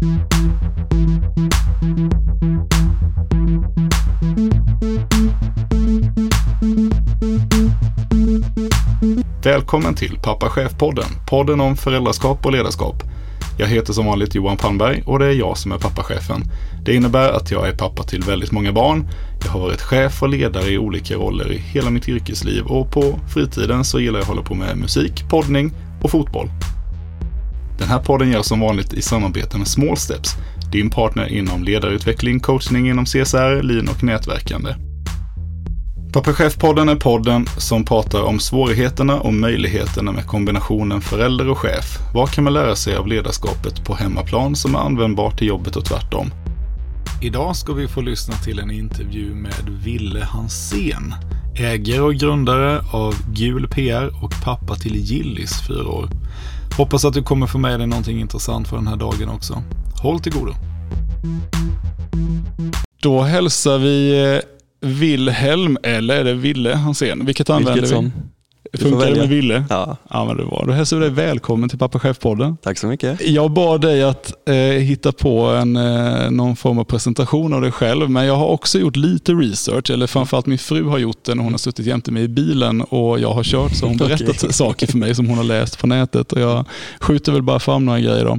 Välkommen till Pappa Chef-podden, podden om föräldraskap och ledarskap. Jag heter som vanligt Johan Palmberg och det är jag som är pappachefen. Det innebär att jag är pappa till väldigt många barn. Jag har varit chef och ledare i olika roller i hela mitt yrkesliv och på fritiden så gillar jag att hålla på med musik, poddning och fotboll. Den här podden görs som vanligt i samarbete med Small Steps, din partner inom ledarutveckling, coachning inom CSR, lean och nätverkande. Pappa Chef-podden är podden som pratar om svårigheterna och möjligheterna med kombinationen förälder och chef. Vad kan man lära sig av ledarskapet på hemmaplan som är användbart till jobbet och tvärtom? Idag ska vi få lyssna till en intervju med Ville Hansén. Ägare och grundare av Gul PR och pappa till Gillis fyra år. Hoppas att du kommer få med dig någonting intressant för den här dagen också. Håll till godo. Då hälsar vi eh, Wilhelm, eller är det Ville Hansén? Vilket använder Vilket vi? Funkar det med Ville? Ja. Ja, men det var. Då hälsar vi dig välkommen till Pappa Chef-podden. Tack så mycket. Jag bad dig att eh, hitta på en, eh, någon form av presentation av dig själv, men jag har också gjort lite research, eller framförallt min fru har gjort det när hon har suttit jämte mig i bilen och jag har kört så hon berättat Okej. saker för mig som hon har läst på nätet och jag skjuter väl bara fram några grejer då.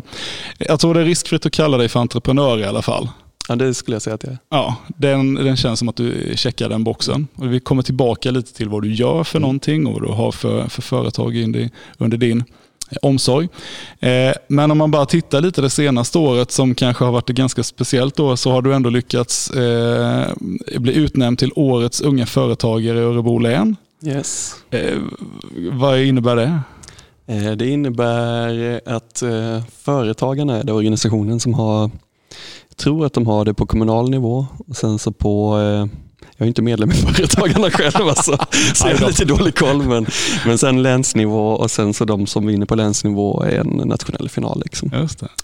Jag tror det är riskfritt att kalla dig för entreprenör i alla fall. Ja, det skulle jag säga att jag är. Ja, den, den känns som att du checkar den boxen. Och vi kommer tillbaka lite till vad du gör för någonting och vad du har för, för företag under, under din eh, omsorg. Eh, men om man bara tittar lite det senaste året som kanske har varit ett ganska speciellt år så har du ändå lyckats eh, bli utnämnd till årets unga företagare i Örebro län. Yes. Eh, vad innebär det? Det innebär att företagarna är det organisationen som har, tror att de har det på kommunal nivå och sen så på eh, jag är inte medlem i Företagarna själv alltså, så jag har lite dålig koll. Men, men sen länsnivå och sen så de som vinner på länsnivå är en nationell final. Liksom.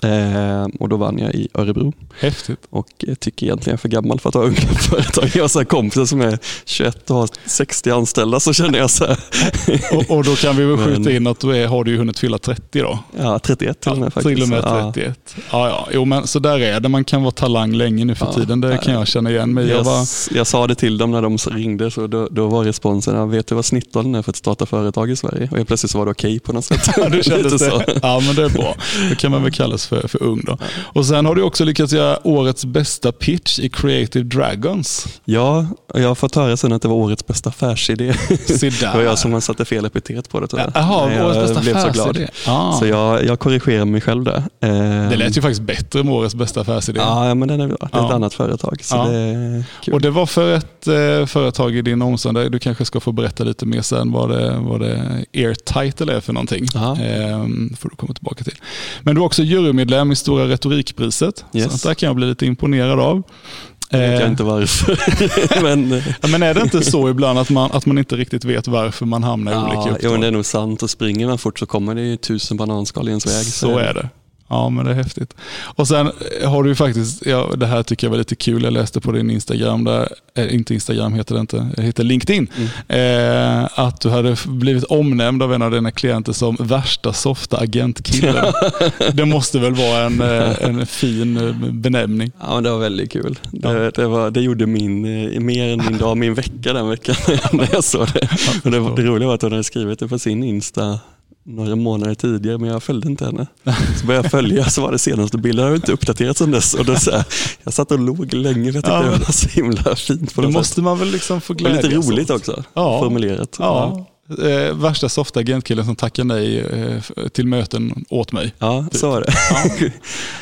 Eh, och då vann jag i Örebro Häftigt. och eh, tycker egentligen jag är för gammal för att ha unga företag. Jag har så här kompisar som är 21 och har 60 anställda så känner jag så Och, och då kan vi väl skjuta Men- in att du är, har du hunnit fylla 30 då? ja 31 till och med faktiskt. Till och med Ja. 31. Ja. Ja, Jo, men så där är det. Man kan vara talang länge nu för Ja. tiden. Det kan jag känna igen mig. Jag Jag, var, jag sa det till dem när de ringde, så då, då var responsen, "Ja, vet du vad snittåldern är för att starta företag i Sverige? Och helt plötsligt så var det okej på något sätt. Ja, du kändes så. det. Ja, men det är bra. Det kan man väl kallas för, för ung då. Och sen har du också lyckats göra årets bästa pitch i Creative Dragons. Ja, och jag har fått höra sen att det var årets bästa affärsidé. Det var jag som satte fel epitet på det tror jag. Jaha, årets bästa blev så glad. Ah. Så jag, jag korrigerar mig själv där. Det lät ju faktiskt bättre med årets bästa affärsidé. Ja, men den är bra. Det är ett Ja. annat företag. Så Ja. det är kul. Och det var för ett eh, företag i din där Du kanske ska få berätta lite mer sen vad det, vad det er title är för någonting. Ehm, får du komma tillbaka till. Men du är också jurymedlem i Stora Retorikpriset. Yes. Så där kan jag bli lite imponerad av. Jag vet Eh, inte varför. men, Ja, men är det inte så ibland att man, att man inte riktigt vet varför man hamnar i olika ja, uppdrag? jo, men det är nog sant. Och springer man fort så kommer det ju tusen bananskal i ens väg. Så är det. Ja, men det är häftigt. Och sen har du faktiskt, ja, det här tycker jag var lite kul, jag läste på din Instagram, där, äh, inte Instagram heter det inte, det heter LinkedIn, Mm. eh, att du hade blivit omnämnd av en av dina klienter som värsta softa agentkillen. det måste väl vara en, eh, en fin eh, benämning. Ja, men det var väldigt kul. Det, Ja. det, var, det gjorde min, eh, mer än min dag, min vecka den veckan när jag såg det. Och det, det roliga var att hon hade skrivit det på sin Insta några månader tidigare, men jag följde inte henne. Så började jag följa, så var det senaste bilden, jag har inte uppdaterat sedan dess. Och då så här, jag satt och log länge, för jag tyckte Ja, det var så himla fint på Det måste sätt. man väl liksom få glädjas lite roligt också, Ja. formulerat. Ja. Eh, värsta softa agentkillen som tackar nej eh, till möten åt mig. ja, så var det.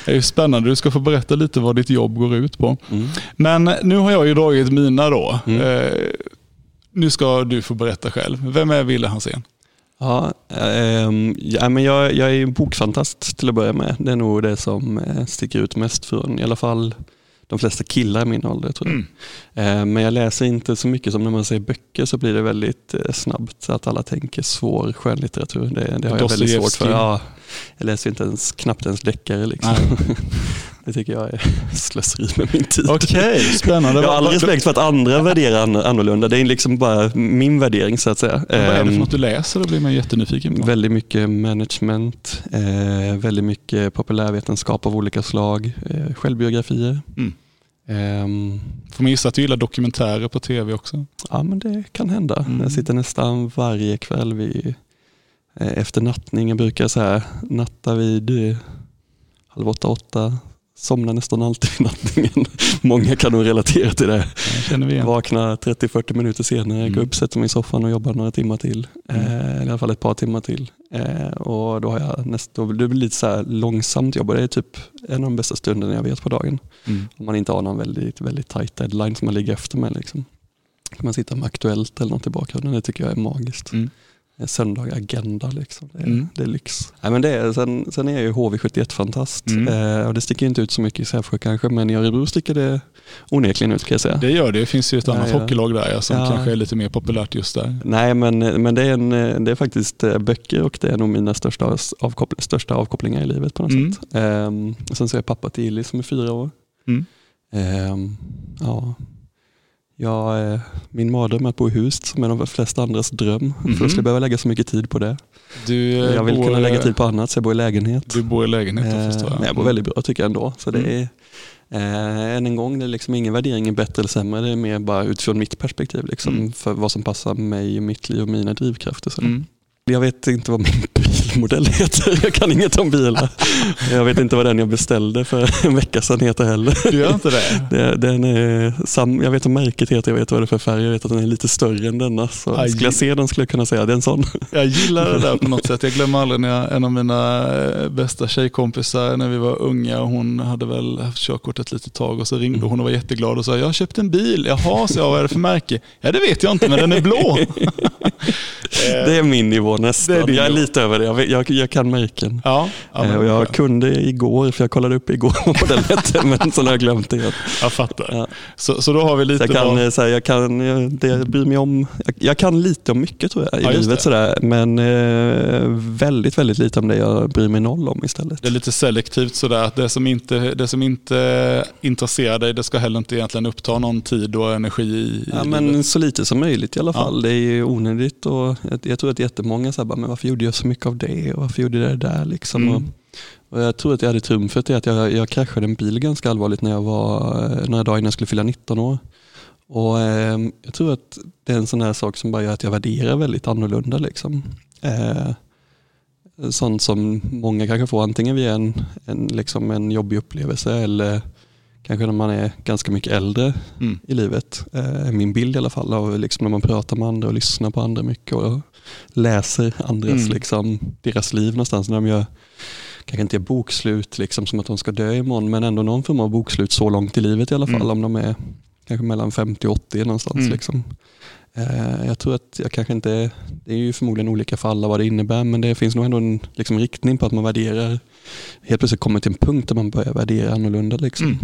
Det är spännande, du ska få berätta lite vad ditt jobb går ut på. Mm. Men nu har jag ju dragit mina då. Mm. Eh, nu ska du få berätta själv. Vem är Ville Hansén? Ja, ehm, ja, men jag, jag är bokfantast till att börja med. Det är nog det som eh, sticker ut mest från i alla fall de flesta killar i min ålder. Tror jag. Mm. Eh, men jag läser inte så mycket som när man säger böcker så blir det väldigt eh, snabbt att alla tänker svår skönlitteratur. Det, det har jag väldigt svårt för. Ja, jag läser inte ens, knappt ens deckare. Liksom. Det tycker jag är slöseri med min tid. Okej, spännande. Jag har all respekt för att andra värderar an- annorlunda. Det är liksom bara min värdering så att säga. Vad är det för Ehm, något du läser? Det blir man jättenyfiken på. Väldigt mycket management, eh, väldigt mycket populärvetenskap av olika slag, eh, självbiografier. Mm. Ehm, Får man gissa att du gillar dokumentärer på tv också? ja men det kan hända. Mm. Jag sitter nästan varje kväll vid, eh, efter nattning. Jag brukar så här, natta vid halv åtta, åtta. Somnar nästan alltid vid nattningen. Många kan nog relatera till det. Det. Vaknar 30-40 minuter senare, Mm. går upp, sätter mig i soffan och jobbar några timmar till. Mm. Eh, i alla fall ett par timmar till. Eh, och då har jag näst, då, det blir lite så här långsamt jobb och det är typ en av de bästa stunderna jag vet på dagen. Mm. Om man inte har någon väldigt, väldigt tight deadline som man ligger efter med. Liksom. Kan man sitta med Aktuellt eller något i bakgrunden, det tycker jag är magiskt. Eh, Söndag agenda, liksom. det, är, Mm. det är lyx. Nej, men det är, sen, sen är jag ju HV71-fantast Mm. eh, och det sticker inte ut så mycket i Sävsjö kanske men i Örebro sticker det onekligen ut kan jag säga. Det gör det. Det finns ju ett Ja, annat ja. hockeylag där ja, som Ja. kanske är lite mer populärt just där. Nej men, men det, är en, det är faktiskt eh, böcker och det är nog mina största, avkoppl största avkopplingar i livet på något Mm. sätt. Och sen så är jag pappa till Illy som är fyra år. Mm. Ehm, ja. Eh, min mardröm är att bo i hus som är de flesta andras dröm. För Mhm. då skulle jag behöva lägga så mycket tid på det. Du, eh, jag vill bor, kunna lägga tid på annat så jag bor i lägenhet. Du bor i lägenhet då Eh, förstår jag. men jag bor väldigt bra tycker jag ändå. Så det Mm. är, eh, än en gång, det är liksom ingen värdering bättre eller sämre. Det är mer bara utifrån mitt perspektiv. Liksom, Mm. För vad som passar mig, mitt liv och mina drivkrafter. Så. Mm. Jag vet inte vad min bilmodell heter. Jag kan inget om bilar. Jag vet inte vad den jag beställde för en vecka sedan heter heller. Du gör inte det? Den är sam, jag vet vad märket heter, jag vet vad det är för färg, jag vet att den är lite större än denna. Så skulle jag se den skulle jag kunna säga det är en sån. Jag gillar det där på något sätt. Jag glömmer aldrig när en av mina eh, bästa tjejkompisar när vi var unga, hon hade väl haft körkort ett litet tag och så ringde Mm. hon och var jätteglad och sa jag har köpt en bil. Jaha, så jag, vad är det för märke? Ja det vet jag inte men den är blå. Det är min nivå nästan. Jag är nivå. lite över det, jag, jag, jag kan märken. Ja, ja Eh, och jag kunde igår, för jag kollade upp igår vad modellen hette, men så har jag glömt det. jag fattar. Ja. Så, så då har vi Så lite jag kan, vad- eh, så här, jag kan, jag, det jag bryr mig om, jag, jag kan lite om mycket tror jag i Ja, livet sådär, men eh, väldigt, väldigt lite om det jag bryr mig noll om istället. Det är lite selektivt sådär att det som inte, det som inte intresserar dig det ska heller inte egentligen uppta någon tid och energi i, i Ja, livet. men så lite som möjligt i alla fall. Det är ju onödigt och jag, jag tror att jättemånga säger bara, men varför gjorde jag så mycket av det och varför gjorde jag det där liksom. Mm. Och, och jag tror att jag hade trumfet i att jag, jag kraschade en bil ganska allvarligt när jag var eh, några dagar innan jag skulle fylla 19 år. Och eh, jag tror att det är en sån här sak som bara gör att jag värderar väldigt annorlunda liksom. Eh, sånt som många kanske får antingen via en, en, liksom en jobbig upplevelse eller kanske när man är ganska mycket äldre Mm. i livet. Eh, min bild i alla fall av liksom när man pratar med andra och lyssnar på andra mycket och läser andras, Mm. liksom, deras liv någonstans. När de gör, kanske inte gör bokslut liksom, som att de ska dö imorgon men ändå någon form av bokslut så långt i livet i alla fall Mm. om de är kanske mellan 50 och 80 någonstans. Mm. Liksom. Eh, jag tror att jag kanske inte, det är ju förmodligen olika för alla vad det innebär men det finns nog ändå en liksom, riktning på att man värderar, helt plötsligt kommer till en punkt där man börjar värdera annorlunda. Liksom.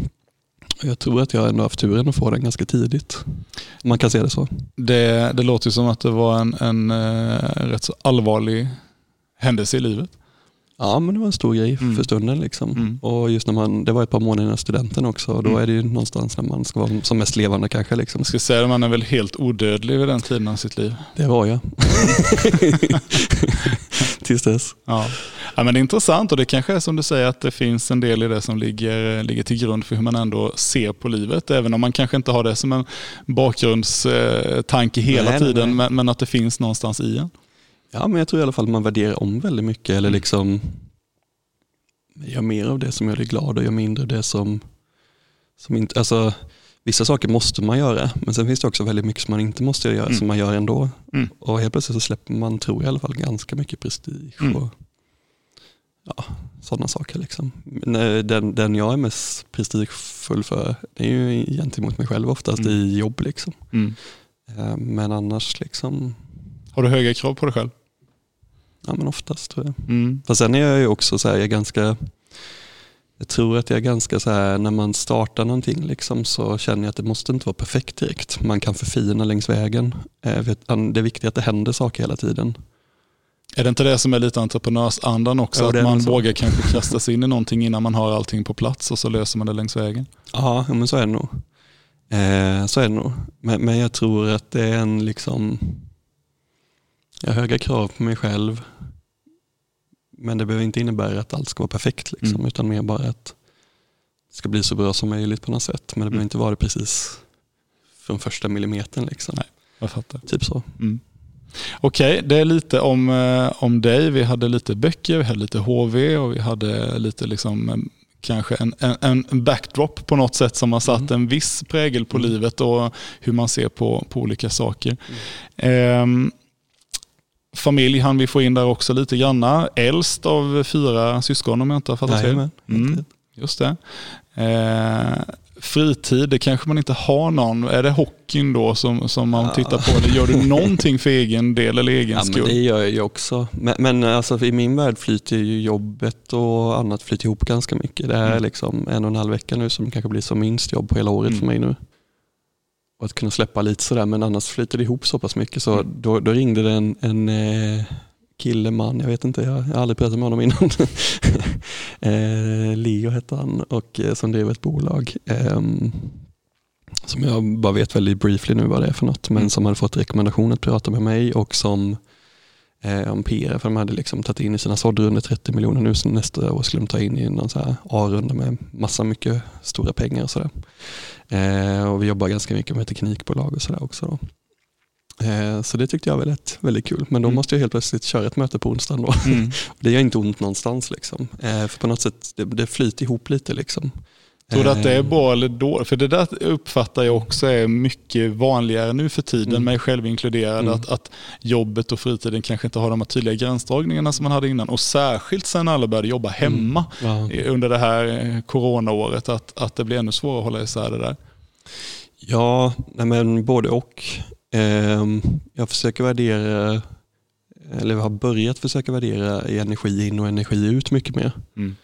Jag tror att jag ändå haft turen att få den ganska tidigt. Om man kan se det så. Det, det låter som att det var en, en eh, rätt så allvarlig händelse i livet. Ja men det var en stor grej Mm. för stunden. Liksom. Mm. Och just när man, det var ett par månader innan studenten också och då Mm. är det ju någonstans när man ska vara som mest levande kanske. Liksom. Jag ska säga att man är väl helt odödlig vid den tiden av sitt liv. Det var jag. Tills dess. Ja. ja, men det är intressant och det kanske är som du säger att det finns en del i det som ligger, ligger till grund för hur man ändå ser på livet. Även om man kanske inte har det som en bakgrundstanke hela Nej, tiden, nej. Men, men att det finns någonstans i en. Ja men jag tror i alla fall att man värderar om väldigt mycket eller Mm. liksom gör mer av det som gör dig glad och gör mindre av det som, som inte, alltså vissa saker måste man göra men sen finns det också väldigt mycket som man inte måste göra Mm. som man gör ändå. Mm. Och helt plötsligt så släpper man, tror jag i alla fall, ganska mycket prestige Mm. och ja, sådana saker. Liksom. Eh, Den, den jag är mest prestigefull för det är ju gentemot mig själv oftast Mm. i jobb. Liksom. Mm. Eh, Men annars liksom, Har du höga krav på dig själv? ja men oftast tror jag. Mm. Fast sen är jag ju också så här, jag är ganska, jag tror att jag är ganska så här, när man startar någonting liksom, så känner jag att det måste inte vara perfekt direkt. Man kan förfina längs vägen. Eh, Det är viktigt att det händer saker hela tiden. Är det inte det som är lite entreprenörsandan också? Jo, att man vågar kanske kasta sig in i någonting innan man har allting på plats och så löser man det längs vägen. Ja, men så är det nog. Eh, så är det nog. Men, men jag tror att det är en liksom, jag har höga krav på mig själv. Men det behöver inte innebära att allt ska vara perfekt, liksom, Mm. utan mer bara att det ska bli så bra som möjligt på något sätt. Men det Mm. behöver inte vara det precis från första millimetern. Liksom. Nej. Jag fattar. Typ så. Mm. Okej, det är lite om, eh, om dig. Vi hade lite böcker, vi hade lite HV och vi hade lite liksom kanske en, en, en backdrop på något sätt som har satt Mm. en viss prägel på Mm. livet och hur man ser på, på olika saker. Ehm, familj hann vi få in där också lite granna. Äldst av fyra syskon om jag inte har fattat fel. Mm. Just det. Eh, fritid, det kanske man inte har någon. Är det hockeyn då som, som man Ja. tittar på? Eller gör du någonting för egen del eller egen Ja, men skull? det gör jag ju också. Men, men alltså, i min värld flyter ju jobbet och annat flyter ihop ganska mycket. Det är Mm. liksom en och en halv vecka nu som kanske blir som minst jobb på hela året Mm. för mig nu. Och att kunna släppa lite sådär, men annars flyter det ihop så pass mycket. Så Mm. då, då ringde det en, en eh, kille, man, jag vet inte, jag har aldrig pratat med honom innan. eh, Leo hette han och eh, som drev ett bolag. ehm, som jag bara vet väldigt briefly nu vad det är för något, men Mm. som hade fått rekommendation att prata med mig och som eh, om PR, för de hade liksom tagit in i sina såddrundor 30 miljoner nu, så nästa år skulle de ta in i någon A-runda med massa mycket stora pengar och sådär. Eh, och vi jobbar ganska mycket med teknikbolag och sådär också. Då. Eh, så det tyckte jag var väldigt, väldigt kul. Men då Mm. måste jag helt plötsligt köra ett möte på onsdagen då. Mm. Det gör inte ont någonstans liksom. Eh, för på något sätt, det, det flyter ihop lite liksom. Tror du att det är Eh, bra eller dåligt? För det där uppfattar jag också är mycket vanligare nu för tiden, Mm. mig själv inkluderad, Mm. att, att jobbet och fritiden kanske inte har de här tydliga gränsdragningarna som man hade innan. Och särskilt sen alla började jobba hemma Ja. i- under det här eh, coronaåret, att, att det blir ännu svårare att hålla isär det där. Ja, men både och. Ehm, jag försöker värdera, eller har börjat försöka värdera energi in och energi ut mycket mer. Mm.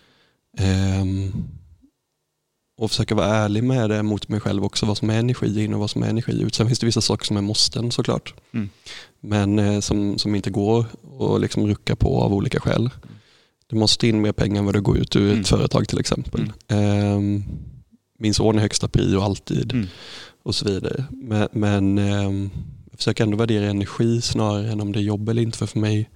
Och försöka vara ärlig med det mot mig själv också, vad som är energi in och vad som är energi ut. Sen finns det vissa saker som är måsten såklart. Mm. Men eh, som, som inte går att liksom rucka på av olika skäl. Det måste in mer pengar än vad det går ut ur Mm. ett företag till exempel. Ehm, min son är högsta prio alltid Mm. och så vidare. Men, men ehm, jag försöker ändå värdera energi snarare än om det är jobb eller inte. För för mig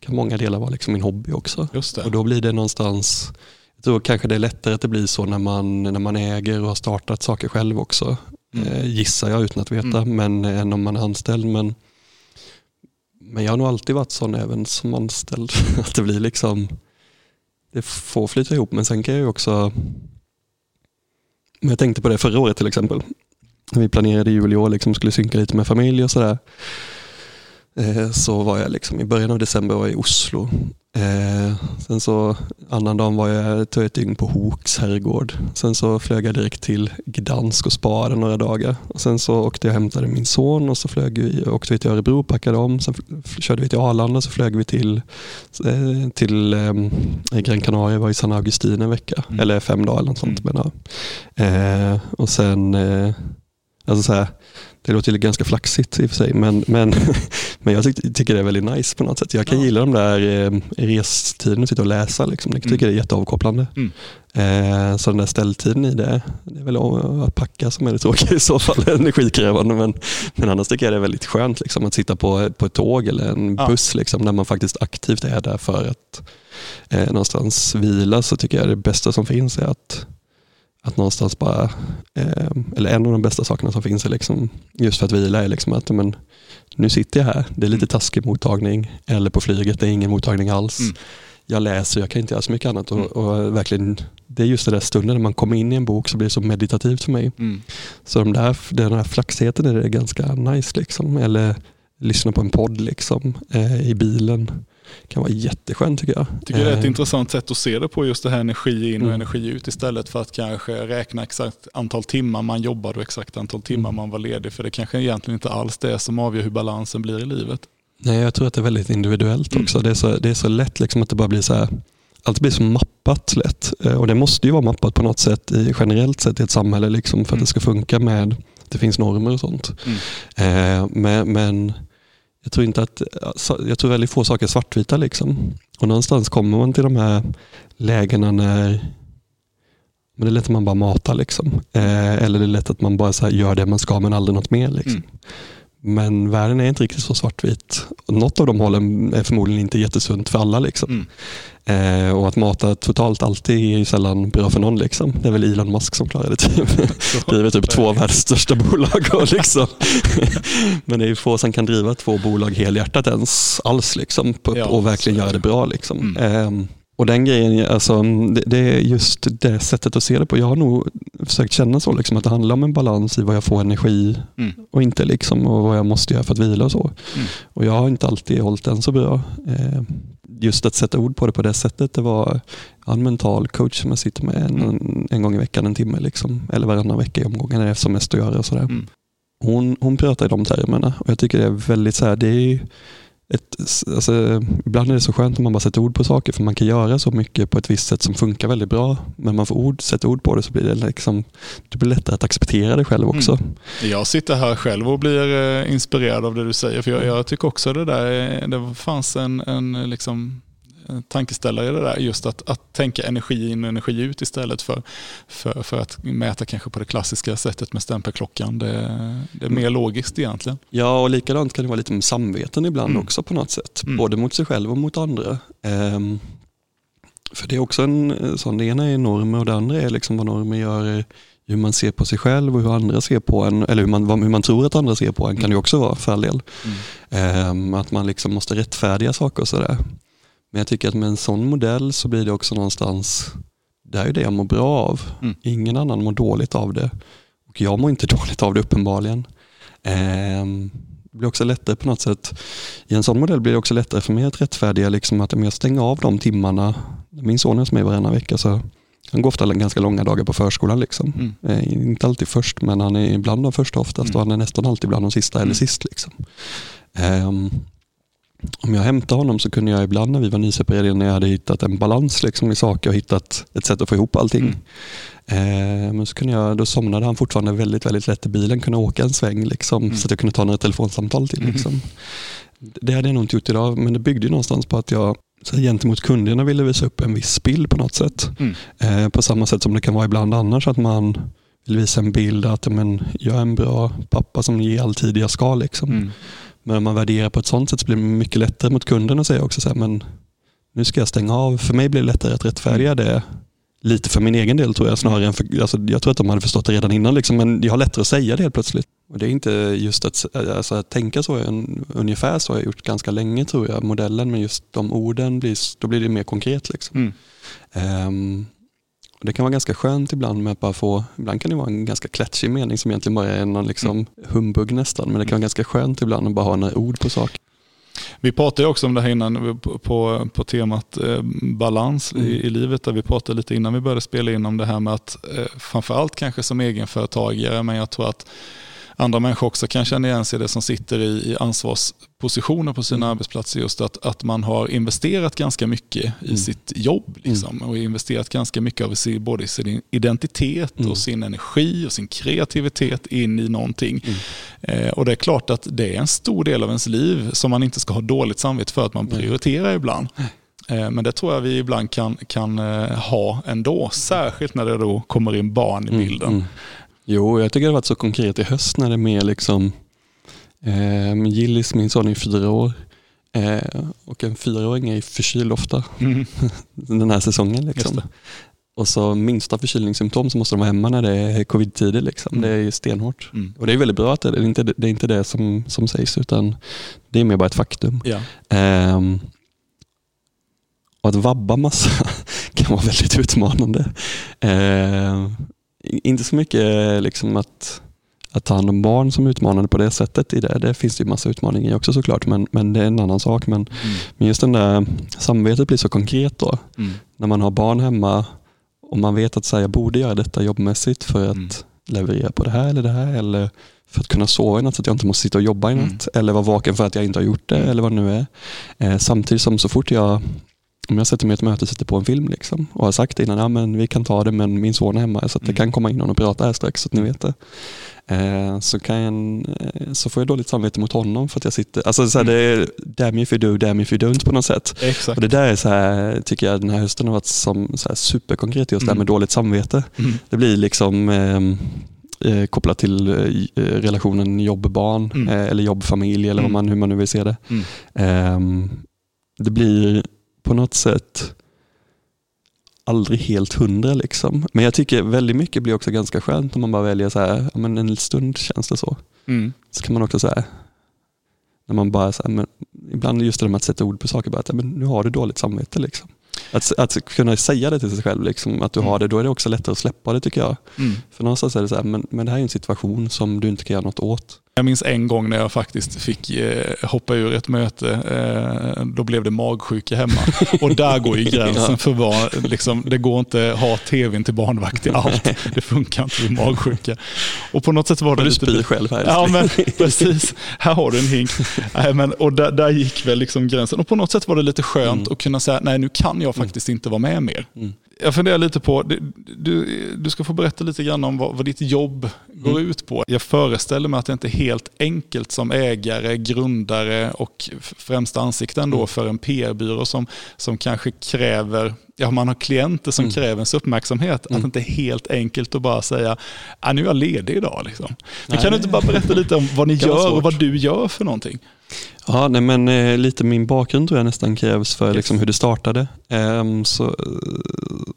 kan många delar vara liksom min hobby också. Och då blir det någonstans, jag tror kanske det är lättare att det blir så när man, när man äger och har startat saker själv också. Mm. Eh, gissar jag utan att veta, Mm. men eh, än om man är anställd. Men, men jag har nog alltid varit sån även som anställd. att det blir liksom, det får flyta ihop. Men sen kan jag ju också, men jag tänkte på det förra året till exempel. När vi planerade jul i år, liksom skulle synka lite med familj och sådär. Eh, så var jag liksom, i början av december var jag i Oslo. Eh, sen så annan dagen var jag tog ett dygn på Hooks herrgård. Sen så flög jag direkt till Gdansk och sparade några dagar. Och sen så åkte jag och hämtade min son och så flög vi, åkte vi till Örebro, packade om. Sen körde vi till Arlanda så flög vi till, eh, till eh, Gran Canaria, var i San Augustin en vecka. Mm. Eller fem dagar eller något sånt. Mm. Men, ja. och sen, alltså så här, det låter ganska flaxigt i och för sig, men, men, men jag tycker, tycker det är väldigt nice på något sätt. Jag kan Ja. gilla de där eh, restiden och sitta och läsa. Liksom. Jag tycker Mm. det är jätteavkopplande. Mm. Eh, så den där ställtiden i det, det är väl att packa som är det tråkiga i så fall, energikrävande. Men, men annars tycker jag det är väldigt skönt liksom, att sitta på, på ett tåg eller en Ja. buss liksom, där man faktiskt aktivt är där för att eh, någonstans vila. Så tycker jag det bästa som finns är att att någonstans bara, eh, eller en av de bästa sakerna som finns är liksom, just för att vila är liksom att men, nu sitter jag här, det är lite Mm. taskig mottagning, eller på flyget, det är ingen mottagning alls. Mm. Jag läser, jag kan inte göra så mycket annat. Mm. Och, och verkligen, det är just den där stunden när man kommer in i en bok så blir det så meditativt för mig. Mm. Så de där, den här flaxigheten är det ganska nice. Liksom. Eller lyssna på en podd liksom, eh, i bilen. Kan vara jätteskönt tycker jag. tycker det är ett Eh, intressant sätt att se det på, just det här energi in och Mm. energi ut istället för att kanske räkna exakt antal timmar man jobbade och exakt antal timmar Mm. man var ledig. För det kanske egentligen inte alls det som avgör hur balansen blir i livet. Nej, jag tror att det är väldigt individuellt Mm. också. Det, är så, det är så lätt liksom att det bara blir så här, allt blir så mappat lätt. Eh, Och det måste ju vara mappat på något sätt i, generellt sett i ett samhälle liksom, för att Mm. det ska funka med, det finns normer och sånt. Mm. Eh, men, men jag tror inte att, alltså, jag tror väldigt få saker är svartvita liksom. Och någonstans kommer man till de här lägena när men det är lätt att man bara matar liksom. Eh, eller det är lätt att man bara så gör det man ska men aldrig något mer. Liksom. Mm. Men världen är inte riktigt så svartvit. Något av de hållen är förmodligen inte jättesunt för alla. Liksom. Mm. Eh, och att mata totalt alltid är sällan bra för någon. Liksom. Det är väl Elon Musk som klarar det. Typ. driver typ två av världens största bolag. Och liksom. Men det är få som kan driva två bolag helhjärtat ens alls liksom, på, ja, och verkligen göra det bra. Liksom. Mm. Eh, och den grejen, alltså, det, det, är just det sättet att se det på. Jag har nog försökt känna så, liksom, att det handlar om en balans i vad jag får energi mm. och inte liksom, och vad jag måste göra för att vila och så. Mm. Och jag har inte alltid hållit den så bra. Eh, just att sätta ord på det på det sättet, det var en mental coach som jag sitter med en, mm. en gång i veckan, en timme, liksom, eller varannan vecka i omgången det är som mest att göra. Och sådär. Mm. Hon, hon pratar i de termerna och jag tycker det är väldigt så här, det är ett, alltså, ibland är det så skönt om man bara sätter ord på saker för man kan göra så mycket på ett visst sätt som funkar väldigt bra. Men man får ord, sätter ord på det så blir det, liksom, det blir lättare att acceptera det själv också. Mm. Jag sitter här själv och blir eh, inspirerad av det du säger. För jag, jag tycker också det där, eh, det fanns en, en liksom tankeställare i det där. Just att, att tänka energi in och energi ut istället för, för, för att mäta kanske på det klassiska sättet med stämpelklockan. Det, det är mer mm. logiskt egentligen. Ja, och likadant kan det vara lite med samveten ibland mm. också på något sätt. Mm. Både mot sig själv och mot andra. Um, för det är också en sån, det ena är normer och det andra är liksom vad normer gör hur man ser på sig själv och hur andra ser på en, eller hur man, hur man tror att andra ser på en kan mm. det också vara för all del. Mm. Um, att man liksom måste rättfärdiga saker och sådär. Men jag tycker att med en sån modell så blir det också någonstans, det är ju det jag mår bra av. Mm. Ingen annan mår dåligt av det. Och jag mår inte dåligt av det uppenbarligen. Eh, det blir också lättare på något sätt. I en sån modell blir det också lättare för mig att rättfärdiga liksom att om jag stänger av de timmarna. Min son är hos mig varannan vecka så han går ofta ganska långa dagar på förskolan. Liksom. Mm. Eh, inte alltid först men han är ibland de första oftast mm. och han är nästan alltid bland de sista eller mm. sist. Liksom. Eh, om jag hämtade honom så kunde jag ibland när vi var nyseparerade, när jag hade hittat en balans liksom i saker och hittat ett sätt att få ihop allting. Mm. Eh, men så kunde jag, då somnade han fortfarande väldigt, väldigt lätt i bilen, kunde åka en sväng liksom, mm. så att jag kunde ta några telefonsamtal till. Mm. Liksom. Det hade jag nog inte gjort idag, men det byggde någonstans på att jag så gentemot kunderna ville visa upp en viss bild på något sätt. Mm. Eh, på samma sätt som det kan vara ibland annars, att man vill visa en bild att men, jag är en bra pappa som ger all tid jag ska. Liksom. Men om man värderar på ett sånt sätt så blir det mycket lättare mot kunden att säga också så här, men nu ska jag stänga av. För mig blir det lättare att rättfärdiga det lite för min egen del tror jag snarare än för, alltså, jag tror att de hade förstått det redan innan liksom, men jag har lättare att säga det helt plötsligt. Och det är inte just att, alltså, att tänka så, en, ungefär så har jag gjort ganska länge tror jag, modellen, men just de orden, blir, då blir det mer konkret. Liksom. Mm. Um, det kan vara ganska skönt ibland med att bara få, ibland kan det vara en ganska klatschig mening som egentligen bara är någon liksom mm. humbug nästan, men det kan vara ganska skönt ibland att bara ha några ord på saker. Vi pratade också om det här innan på, på, på temat eh, balans mm. i, i, livet. Där vi pratade lite innan vi började spela in om det här med att eh, framförallt kanske som egenföretagare, men jag tror att andra människor också kan känna igen sig i det som sitter i, i ansvarspositioner på sina mm. arbetsplatser. Just att, att man har investerat ganska mycket i mm. sitt jobb. Liksom, mm. Och investerat ganska mycket av sin, både sin identitet och mm. sin energi och sin kreativitet in i någonting. Mm. Eh, och det är klart att det är en stor del av ens liv som man inte ska ha dåligt samvete för att man prioriterar ibland. Eh, men det tror jag vi ibland kan, kan eh, ha ändå, särskilt när det då kommer in barn i bilden. Mm, Jo, jag tycker det har varit så konkret i höst när det är mer liksom eh, Gillis, min son är fyra år eh, och en fyraåring är förkyld ofta mm. den här säsongen. Liksom. Och så minsta förkylningssymptom så måste de vara hemma när det är covid-tider. Liksom. Mm. Det är stenhårt. Mm. Och det är väldigt bra att det, det, är inte, det är inte det som, som sägs utan det är mer bara ett faktum. Ja. Eh, och att vabba massa kan vara väldigt utmanande. Eh, inte så mycket liksom att, att ta hand om barn som utmanande på det sättet. i Det Det finns det ju massa utmaningar i också såklart, men, men det är en annan sak. Men, mm. men just den där samvetet blir så konkret då. Mm. När man har barn hemma och man vet att här, jag borde göra detta jobbmässigt för att mm. leverera på det här eller det här. Eller för att kunna sova i natt så att jag inte måste sitta och jobba i natt. Mm. Eller vara vaken för att jag inte har gjort det eller vad det nu är. Eh, samtidigt som så fort jag om jag sätter mig i ett möte och sätter på en film liksom, och har sagt innan, ja, men vi kan ta det men min son är hemma så att det Mm. kan komma in någon och prata här strax så att ni vet det. Eh, så, kan jag, eh, så får jag dåligt samvete mot honom för att jag sitter, alltså så här, det är damn if you do, damn if you don't på något sätt. Exakt. Och det där är så här, tycker jag den här hösten har varit som, så här superkonkret just det här Mm. med dåligt samvete. Mm. Det blir liksom eh, eh, kopplat till eh, relationen jobb-barn Mm. eh, eller jobb-familj eller vad Mm. man, hur man nu vill se det. Mm. Ehm, det blir på något sätt aldrig helt hundra liksom. Men jag tycker väldigt mycket blir också ganska skönt om man bara väljer så här, men en stund känns det så. Mm. Så kan man också säga, när man bara så här, men ibland just det med att sätta ord på saker, bara att, men nu har du dåligt samvete liksom. Att, att kunna säga det till sig själv, liksom, att du Mm. har det, då är det också lättare att släppa det tycker jag. Mm. För någonstans är det så här, men, men det här är en situation som du inte kan göra något åt. Jag minns en gång när jag faktiskt fick eh, hoppa ur ett möte. Eh, då blev det magsjuka hemma. Och där går ju gränsen för vad, liksom, det går inte att ha tvn till barnvakt i allt. Det funkar inte vid magsjuka. Och på något sätt var det du lite... spyr själv här. Ja men precis, här har du en hink. Nej, men, och där, där gick väl liksom gränsen. Och på något sätt var det lite skönt Mm. att kunna säga, nej nu kan jag faktiskt inte vara med mer. Mm. Jag funderar lite på, du, du, ska få berätta lite grann om vad, vad ditt jobb går Mm. ut på. Jag föreställer mig att det inte är helt enkelt som ägare, grundare och främsta ansikten då Mm. för en PR-byrå som, som kanske kräver, ja man har klienter som Mm. kräver ens uppmärksamhet. Att Mm. det inte är helt enkelt att bara säga, ah, nu är jag ledig idag. Liksom. Men Nej. kan du inte bara berätta lite om vad ni gör och vad du gör för någonting? Ja, nej, men eh, lite min bakgrund tror jag nästan krävs för liksom, hur det startade. Ehm, så, eh,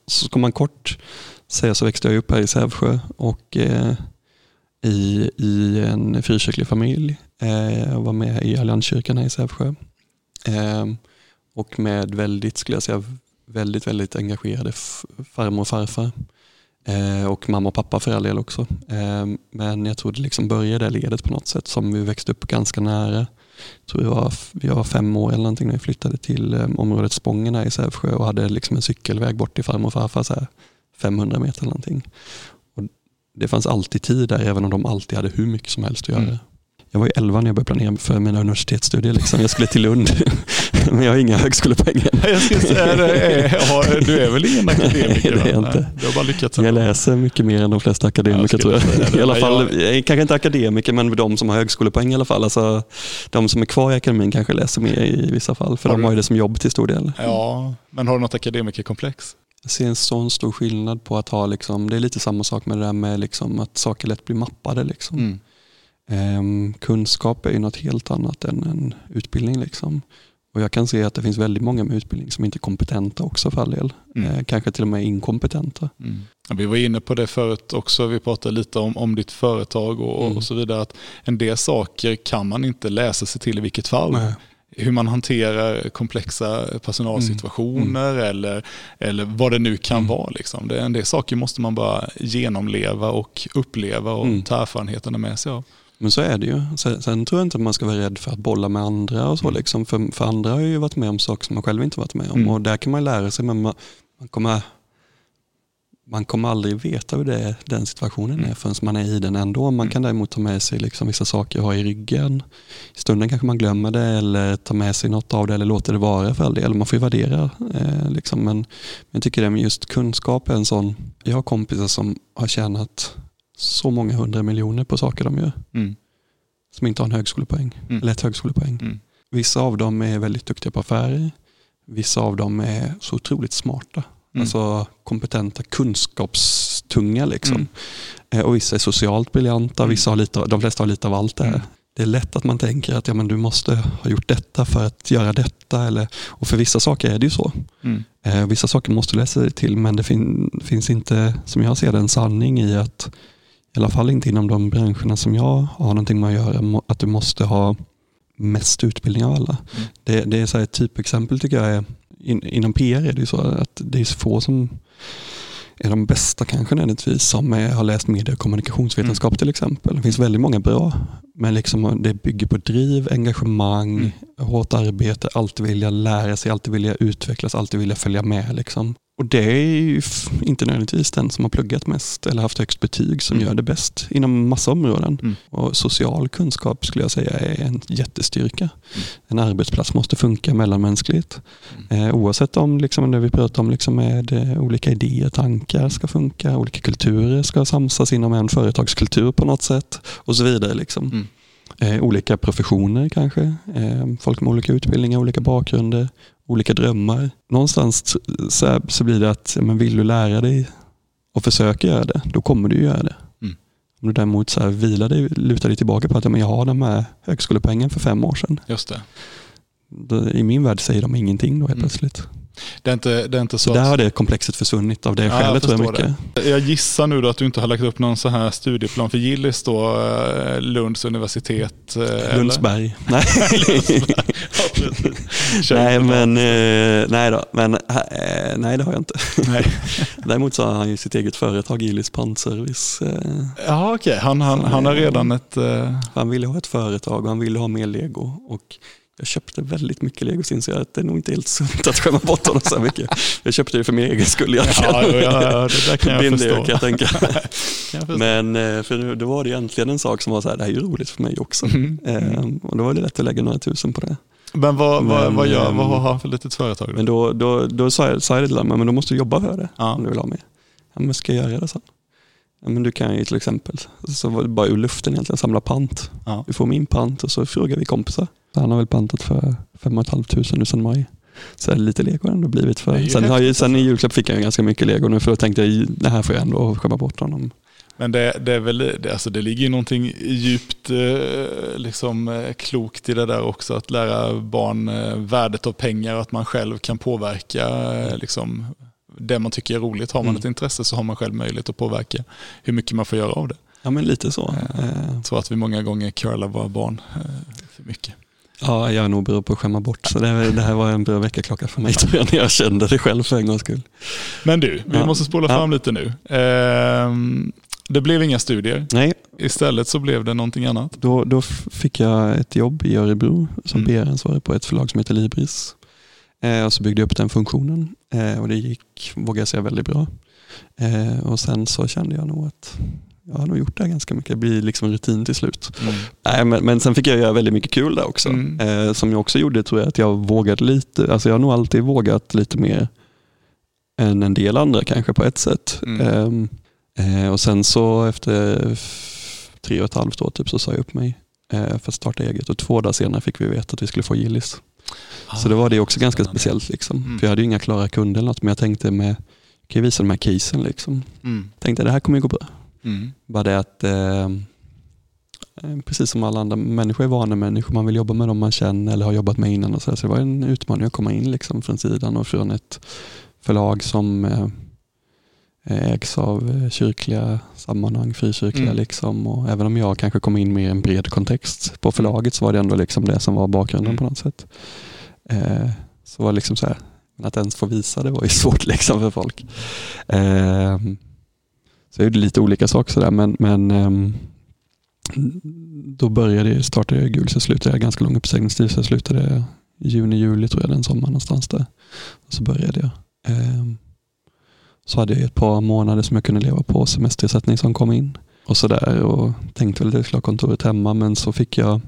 så ska man kort säga så växte jag upp här i Sävsjö och eh, i, i en frikyrklig familj. Eh, jag var med i Allianskyrkan här i Sävsjö. Ehm, och med väldigt, skulle jag säga, väldigt, väldigt engagerade farmor och farfar. Eh, och mamma och pappa för all del också. Eh, men jag tror det liksom började det ledet på något sätt som vi växte upp ganska nära. Jag tror vi var, jag var fem år eller någonting när vi flyttade till eh, området Spången här i Sävsjö och hade liksom en cykelväg bort till farmor och farfar, så här 500 meter eller någonting. Och det fanns alltid tid där, även om de alltid hade hur mycket som helst att göra. Mm. Jag var ju 11 när jag började planera för mina universitetsstudier. Liksom. Jag skulle till Lund, men jag har inga högskolepoäng än. Jag ska säga, det är, ja, du är väl ingen akademiker? Nej, det är jag inte. Nej, Du har bara lyckats. Jag läser mycket mer än de flesta akademiker Jag tror jag. I alla fall, jag- jag... kanske inte akademiker, men de som har högskolepoäng i alla fall. Alltså, de som är kvar i akademin kanske läser mer i vissa fall, för Har de du- har ju det som jobb till stor del. Ja, men har du något akademikerkomplex? Jag ser en sån stor skillnad på att ha, liksom, det är lite samma sak med det där med liksom, att saker lätt blir mappade. Liksom. Mm. Ehm, kunskap är ju något helt annat än en utbildning. Liksom. Och jag kan se att det finns väldigt många med utbildning som inte är kompetenta också för all del. Mm. Eh, kanske till och med inkompetenta. Mm. Ja, Vi var inne på det förut också, vi pratade lite om, om ditt företag och, Mm. och så vidare. Att en del saker kan man inte läsa sig till i vilket fall. Nej. Hur man hanterar komplexa personalsituationer eller, eller vad det nu kan Mm. vara. Liksom. Det, en del saker måste man bara genomleva och uppleva och Mm. ta erfarenheterna med sig av. Men så är det ju. Sen, sen tror jag inte att man ska vara rädd för att bolla med andra och så. Mm. Liksom. För, för andra har ju varit med om saker som man själv inte varit med om. Mm. Och där kan man lära sig men man, man, kommer, man kommer aldrig veta hur det, den situationen Mm. är förrän man är i den ändå. Man kan däremot ta med sig liksom vissa saker och ha i ryggen. I stunden kanske man glömmer det eller tar med sig något av det eller låter det vara för all del. Man får ju värdera. Eh, liksom. men, men jag tycker det med just kunskap är en sån. Jag har kompisar som har tjänat så många hundra miljoner på saker de gör Mm. som inte har en högskolepoäng. Mm. Eller ett högskolepoäng. Mm. Vissa av dem är väldigt duktiga på affärer. Vissa av dem är så otroligt smarta. Mm. Alltså kompetenta, kunskapstunga liksom. Mm. Eh, Och vissa är socialt briljanta, Mm. vissa har lite, de flesta har lite av allt det här. Mm. Det är lätt att man tänker att ja, men du måste ha gjort detta för att göra detta. Eller, och för vissa saker är det ju så. Eh, vissa saker måste du läsa dig till men det fin, finns inte, som jag ser det, en sanning i att i alla fall inte inom de branscherna som jag har någonting med att göra, att du måste ha mest utbildning av alla. Mm. Det, det är så ett typexempel tycker jag. Är, in, inom PR är det ju så att det är så få som är de bästa kanske nödvändigtvis som är, har läst medie och kommunikationsvetenskap Mm. till exempel. Det finns väldigt många bra, men liksom det bygger på driv, engagemang, Mm. hårt arbete, alltid vilja lära sig, alltid vilja utvecklas, alltid vilja följa med. Liksom. Och det är ju inte nödvändigtvis den som har pluggat mest eller haft högst betyg som mm. gör det bäst inom massa områden. Mm. Och social kunskap skulle jag säga är en jättestyrka. Mm. En arbetsplats måste funka mellanmänskligt. Mm. Eh, oavsett om liksom, det vi pratar om liksom med eh, olika idéer, tankar ska funka, olika kulturer ska samsas inom en företagskultur på något sätt och så vidare. Liksom. Mm. Eh, olika professioner kanske, eh, folk med olika utbildningar, olika bakgrunder, olika drömmar. Någonstans så, så blir det att, men vill du lära dig och försöka göra det, då kommer du göra det. Mm. Om du däremot så här vilar dig, lutar dig tillbaka på att ja, men jag har de här högskolepoängen för fem år sedan. Just det. I min värld säger de ingenting då helt mm. plötsligt. Det är inte, det är inte så Där har det komplexet försvunnit av det ja, skälet tror jag mycket. Det. Jag gissar nu att du inte har lagt upp någon så här studieplan för Gillis då, eh, Lunds universitet? Eh, Lundsberg. Nej. nej men, eh, nej då, men nej det har jag inte. Nej. Däremot så har han ju sitt eget företag, Gillis Pantservice. Ja okej, okay. han, han, han har redan ett... Han ville ha ett företag och han ville ha mer lego. Och jag köpte väldigt mycket lego så jag att det är nog inte helt sunt att skämma bort honom så mycket. Jag köpte det för min egen skull egentligen. Ja, ja, ja, det där kan jag förstå. Kan jag tänka. jag Men eh, för då var det egentligen en sak som var så här, det här är ju roligt för mig också. Mm. Ehm, och då var det lätt att lägga några tusen på det. Men vad, men, vad, vad, gör, vad har han för litet företag? Då? Men då, då, då sa, jag, sa jag det till honom, men då måste du jobba för det ja. om du vill ha mig. Ja, men ska jag göra det sen? Ja, men du kan ju till exempel, så var det bara ur luften egentligen, samla pant. Ja. Du får min pant och så frågar vi kompisar. Han har väl pantat för 5 500 nu sedan maj. Så lite lego har ändå blivit för. Sen, har ju, sen i julklapp fick jag ganska mycket lego nu för då tänkte jag det här får jag ändå skämma bort honom. Men det, det, är väl, det, alltså det ligger ju någonting djupt eh, liksom, eh, klokt i det där också. Att lära barn eh, värdet av pengar och att man själv kan påverka liksom, det man tycker är roligt. Har man mm. ett intresse så har man själv möjlighet att påverka hur mycket man får göra av det. Ja men lite så. Jag tror att vi många gånger curlar våra barn för mycket. Ja, jag är nog bra på att skämma bort. Så det, det här var en bra väckarklocka för mig tror jag, när jag kände det själv för en gångs skull. Men du, vi ja. måste spola fram ja. lite nu. Ehm, det blev inga studier. Nej. Istället så blev det någonting annat. Då, då fick jag ett jobb i Örebro som mm. PR-ansvarig på ett förlag som heter Libris. Eh, och så byggde jag upp den funktionen eh, och det gick, vågar jag säga, väldigt bra. Eh, och sen så kände jag nog att jag har nog gjort det här ganska mycket. Det blir liksom rutin till slut. Mm. Nej, men, men sen fick jag göra väldigt mycket kul där också. Mm. Eh, som jag också gjorde tror jag att jag vågade lite. Alltså jag har nog alltid vågat lite mer än en del andra kanske på ett sätt. Mm. Eh, och sen så efter tre och ett halvt år typ så sa jag upp mig eh, för att starta eget och två dagar senare fick vi veta att vi skulle få Gillis. Ah, så det var det också ganska speciellt. Liksom. Mm. För jag hade ju inga klara kunder eller något, men jag tänkte med, kan jag visa de här casen. Liksom. Mm. Tänkte det här kommer ju gå bra. Mm. Bara det att eh, eh, precis som alla andra människor är vana människor, man vill jobba med dem man känner eller har jobbat med innan. Och så, så det var en utmaning att komma in liksom från sidan och från ett förlag som eh, ägs av eh, kyrkliga sammanhang, frikyrkliga. Mm. Liksom. Och även om jag kanske kom in med en bred kontext på förlaget så var det ändå liksom det som var bakgrunden mm. på något sätt. Eh, så var liksom så här, att ens få visa det var ju svårt liksom för folk. Eh, så jag gjorde lite olika saker sådär men, men um, då började jag, startade jag gul så slutade jag ganska lång uppsägningstid så jag slutade i juni, juli tror jag den sommaren någonstans där. Och så började jag. Um, så hade jag ett par månader som jag kunde leva på semesterersättning som kom in och sådär och tänkte väl att jag skulle ha kontoret hemma men så fick jag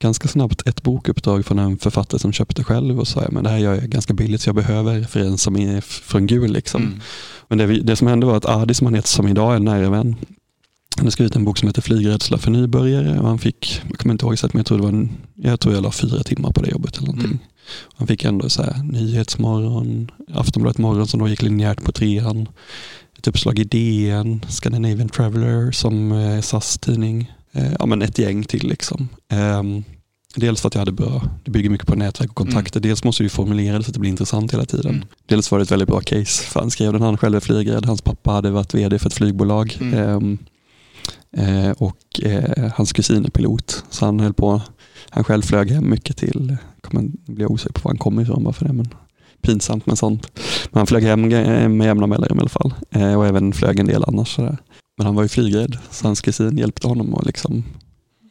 ganska snabbt ett bokuppdrag från en författare som köpte själv och sa men det här gör jag ganska billigt så jag behöver referens som är från Gul. Liksom. Mm. Men det, det, som hände var att Adi som han heter som idag är en nära vän han har skrivit en bok som heter Flygrädsla för nybörjare och han fick, jag kommer inte ihåg exakt men jag tror, det var en, jag tror jag la fyra timmar på det jobbet eller någonting. Mm. Han fick ändå så här, Nyhetsmorgon, Aftonbladet Morgon som då gick linjärt på trean. Ett uppslag i DN, Scandinavian Traveller som är SAS tidning eh, ja, men ett gäng till. Liksom. Eh, dels för att jag hade bra, det bygger mycket på nätverk och kontakter. Mm. Dels måste du formulera det så att det blir intressant hela tiden. Mm. Dels var det ett väldigt bra case. För han skrev den, han själv är flygrädd, hans pappa hade varit vd för ett flygbolag. Mm. Eh, och eh, hans kusin är pilot. Så han höll på, han själv flög hem mycket till, kommer, blir osäker på var han kommer ifrån bara för det. Men pinsamt med sånt. Men han flög hem med jämna mellanrum i alla fall. Eh, och även flög en del annars. Sådär. Men han var ju flygrädd så hans kusin hjälpte honom att liksom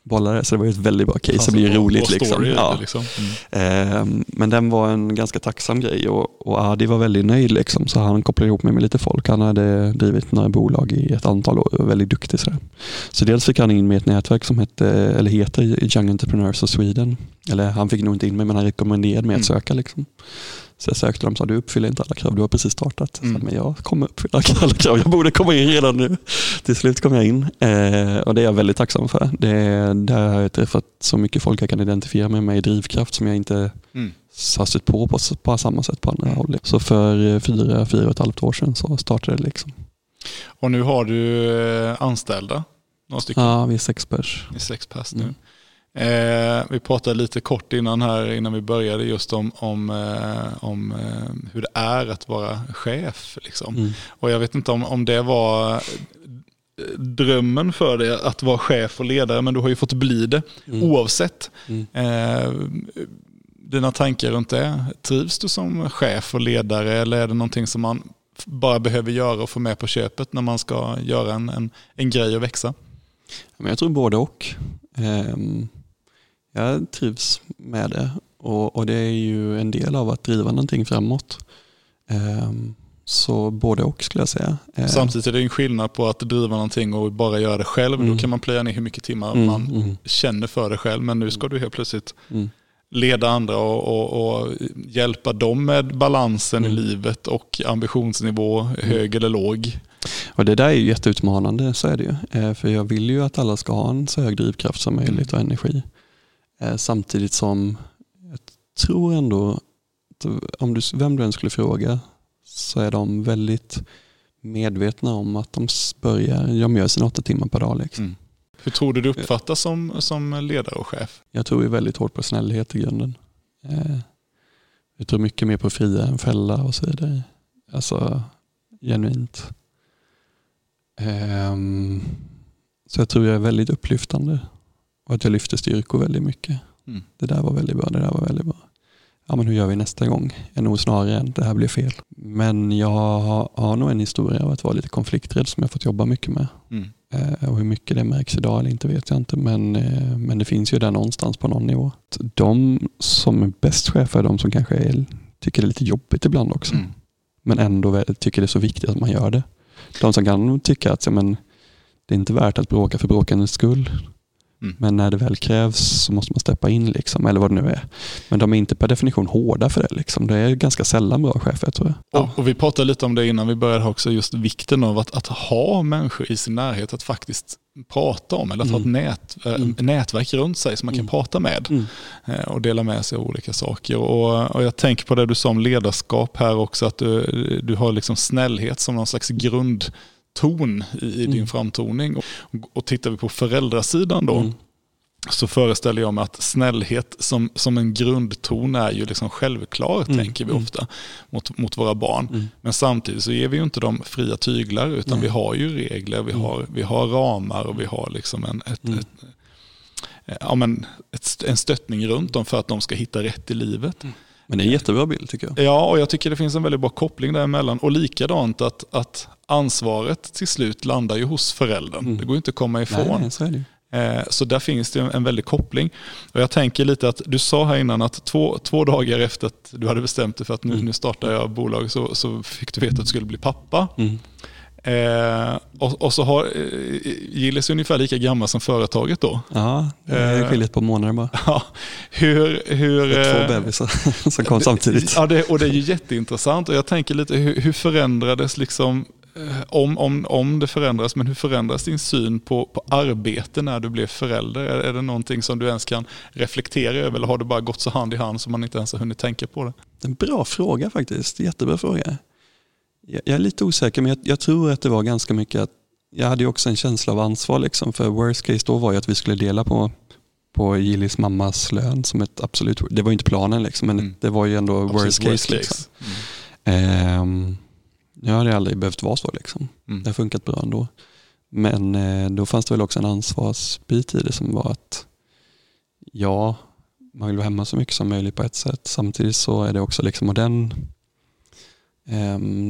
bollar det, så det var ju ett väldigt bra case. Alltså, det blir ju bra- roligt liksom. story, Ja. liksom. Mm. Eh, Men den var en ganska tacksam grej och, och Adi var väldigt nöjd liksom, så han kopplade ihop mig med lite folk. Han hade drivit några bolag i ett antal år och var väldigt duktig. Så, så dels fick han in mig i ett nätverk som hette, eller heter Young Entrepreneurs of Sweden. Eller han fick nog inte in mig men han rekommenderade mig att Mm. söka. Liksom. Så jag sökte dem och sa du uppfyller inte alla krav, du har precis startat. Mm. Så, men jag kommer uppfylla alla krav, jag borde komma in redan nu. Till slut kom jag in eh, och det är jag väldigt tacksam för. Det, där har jag träffat så mycket folk jag kan identifiera med mig i drivkraft som jag inte Mm. har stött på, på på samma sätt på andra håll. Så för eh, fyra, fyra och ett halvt år sedan så startade det. Liksom. Och nu har du eh, anställda, några stycken. Ja, vi är sex pers. i sex pass nu. Mm. Eh, vi pratade lite kort innan här, innan vi började, just om, om, eh, om eh, hur det är att vara chef. Liksom. Mm. Och jag vet inte om, om det var eh, drömmen för dig att vara chef och ledare, men du har ju fått bli det Mm. oavsett. Mm. Eh, dina tankar runt det, trivs du som chef och ledare eller är det någonting som man bara behöver göra och få med på köpet när man ska göra en, en, en grej och växa? Jag tror både och. Ehm, Jag trivs med det och, och det är ju en del av att driva någonting framåt. Ehm, Så både och skulle jag säga. Ehm, Samtidigt är det en skillnad på att driva någonting och bara göra det själv. Mm. Då kan man plöja ner hur mycket timmar mm, man mm, känner för det själv. Men nu ska du helt plötsligt mm. leda andra och, och, och hjälpa dem med balansen Mm. i livet och ambitionsnivå, hög eller låg. Och det där är ju jätteutmanande, så är det ju. Eh, För jag vill ju att alla ska ha en så hög drivkraft som möjligt och energi. Eh, Samtidigt som jag tror ändå, om du, vem du än skulle fråga, så är de väldigt medvetna om att de börjar, de gör sina åtta timmar per dag. Liksom. Hur tror du du uppfattas som, som ledare och chef? Jag tror ju väldigt hårt på snällhet i grunden. Eh, Jag tror mycket mer på fria än fälla och så vidare. Alltså genuint. Ehm, Så jag tror jag är väldigt upplyftande. Och att jag lyfter styrkor väldigt mycket. Mm. Det där var väldigt bra, det där var väldigt bra. Ja men hur gör vi nästa gång? Är nog snarare än det här blir fel. Men jag har, har nog en historia av att vara lite konflikträdd som jag fått jobba mycket med. Mm. Eh, Och hur mycket det märks idag eller inte vet jag inte. Men, eh, men det finns ju där någonstans på någon nivå. De som är bäst chefer är de som kanske är, tycker det är lite jobbigt ibland också. Mm. Men ändå tycker det är så viktigt att man gör det. De som kan tycka att ja, men, det är inte värt att bråka för bråkandets skull. Mm. Men när det väl krävs så måste man steppa in. Liksom, eller vad det nu är. Men de är inte per definition hårda för det. Liksom. Det är ganska sällan bra chefer tror jag. Och, och vi pratade lite om det innan vi började också, just vikten av att, att ha människor i sin närhet att faktiskt prata om, eller att ha ett Mm. nät, äh, Mm. nätverk runt sig som man kan Mm. prata med Mm. eh, och dela med sig av olika saker. Och, och jag tänker på det du sa om ledarskap här också, att du, du har liksom snällhet som någon slags grundton i, i din Mm. framtoning. Och, och tittar vi på föräldrasidan då, Mm. så föreställer jag mig att snällhet som, som en grundton är ju liksom självklar, Mm, tänker vi mm. ofta, mot, mot våra barn. Mm. Men samtidigt så ger vi ju inte dem fria tyglar, utan vi har ju regler, vi, Mm. har, vi har ramar och vi har liksom en, ett, Mm. ett, ja, men ett, en stöttning runt dem för att de ska hitta rätt i livet. Men det är en jättebra bild tycker jag. Ja, och jag tycker det finns en väldigt bra koppling däremellan. Och likadant att, att ansvaret till slut landar ju hos föräldern. Mm. Det går inte att komma ifrån. Nej, så. Eh, Så där finns det en väldig koppling. Och jag tänker lite att du sa här innan att två, två dagar efter att du hade bestämt dig för att nu, Mm. nu startar jag bolag så, så fick du veta att du skulle bli pappa. Mm. Eh, och, och så har eh, Gillis är ungefär lika gammal som företaget då. Ja, det Eh. skiljer ett par månader bara. Ja, hur, hur, Det är eh, två bebisar som kom samtidigt. Ja, det, och det är ju jätteintressant och jag tänker lite hur, hur förändrades liksom eh, om, om, om det förändras, men hur förändras din syn på, på arbete när du blev förälder? Är, är det någonting som du ens kan reflektera över eller har det bara gått så hand i hand som man inte ens har hunnit tänka på det? En bra fråga faktiskt. Jättebra fråga. Jag jag är lite osäker men jag, jag tror att det var ganska mycket att jag hade ju också en känsla av ansvar liksom. För worst case då var ju att vi skulle dela på, på Gillis mammas lön som ett absolut, det var ju inte planen liksom men Mm. det var ju ändå worst Absolut case. Liksom. Mm. Ehm, jag hade aldrig behövt vara så liksom. Mm. Det har funkat bra ändå. Men eh, då fanns det väl också en ansvarsbit i det som var att ja, man vill vara hemma så mycket som möjligt på ett sätt. Samtidigt så är det också liksom, och den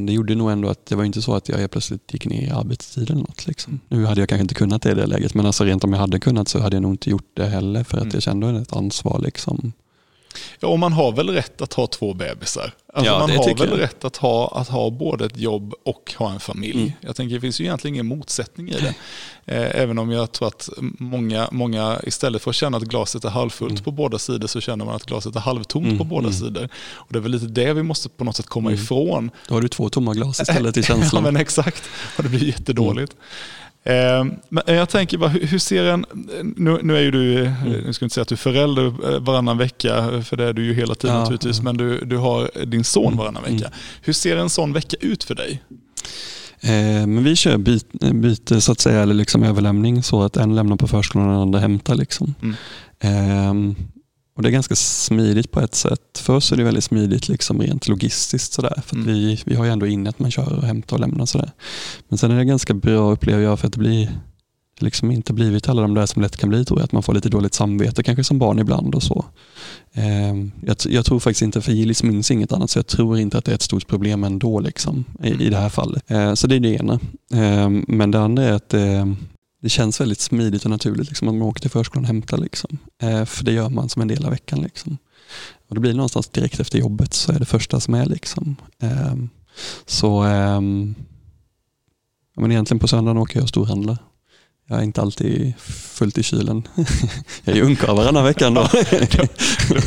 det gjorde nog ändå att det var inte så att jag helt plötsligt gick ner i arbetstid eller något. Liksom. Nu hade jag kanske inte kunnat det i det läget men alltså rent om jag hade kunnat så hade jag nog inte gjort det heller för att Mm. jag kände ett ansvar. Liksom. Ja, och man har väl rätt att ha två bebisar? Alltså Ja, man har väl jag. rätt att ha, att ha både ett jobb och ha en familj. Mm. Jag tänker det finns ju egentligen ingen motsättning i det. Eh, även om jag tror att många, många istället för att känna att glaset är halvfullt Mm. på båda sidor så känner man att glaset är halvtomt Mm, på båda mm. sidor. Och det är väl lite det vi måste på något sätt komma Mm. ifrån. Då har du två tomma glas istället i Ja känslan. men exakt, och det blir jättedåligt. Eh, men jag tänker bara, hur, ser en, nu, nu är ju du, eh, Mm. nu ska inte säga att du är förälder eh, varannan vecka, för det är du ju hela tiden Ja, naturligtvis, ja. men du, du har din son varannan vecka. mm. Hur ser en sån vecka ut för dig? Eh, men vi kör byte, byte så att säga, eller liksom överlämning så att en lämnar på förskolan och den andra hämtar. Liksom. Mm. Ehm, och Det är ganska smidigt på ett sätt. För oss är det väldigt smidigt liksom rent logistiskt. Sådär, för att Mm. vi, vi har ju ändå in att man kör och hämtar och lämnar. Sådär. Men sen är det ganska bra upplever jag för att det blir liksom inte blivit alla de där som lätt kan bli tror jag. Att man får lite dåligt samvete kanske som barn ibland och så. Ehm, jag, jag tror faktiskt inte, för Gillis minns inget annat, så jag tror inte att det är ett stort problem ändå liksom, i, i det här fallet. Ehm, så det är det ena. Ehm, men det andra är att det känns väldigt smidigt och naturligt liksom, att man åker till förskolan och hämtar. Liksom. Eh, för det gör man som en del av veckan. Liksom. Och det blir någonstans direkt efter jobbet så är det första som är. Liksom. Eh, så eh, ja, men egentligen på söndagen åker jag och storhandlar. Jag är inte alltid fullt i kylen. jag är ungkarl varannan vecka ändå.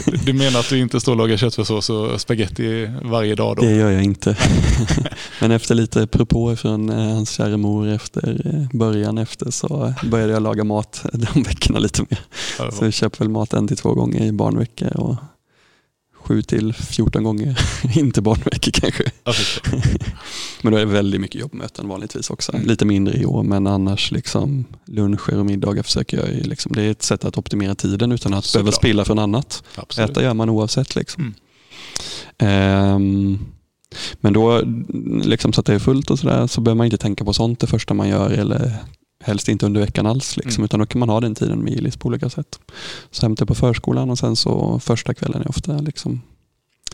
Du, du menar att du inte står och lagar köttfärssås och spaghetti varje dag då? Det gör jag inte. Men efter lite propåer från eh, hans kära mor efter eh, början efter så började jag laga mat de veckorna lite mer. Så jag köper väl mat en till två gånger i barnveckor och sju till 14 gånger inte barnveckor kanske. Men då är det väldigt mycket jobbmöten vanligtvis också. Mm. Lite mindre i år men annars liksom luncher och middagar försöker jag ju liksom, det är ett sätt att optimera tiden utan att Såklart. behöva spilla från annat. Absolut. Äta gör man oavsett. Liksom. Mm. Ehm, men då, liksom, så att det är fullt och sådär, så behöver man inte tänka på sånt det första man gör eller helst inte under veckan alls. Liksom, Mm. Utan då kan man ha den tiden med Ilis på olika sätt. Så hämtar på förskolan och sen så första kvällen är ofta liksom,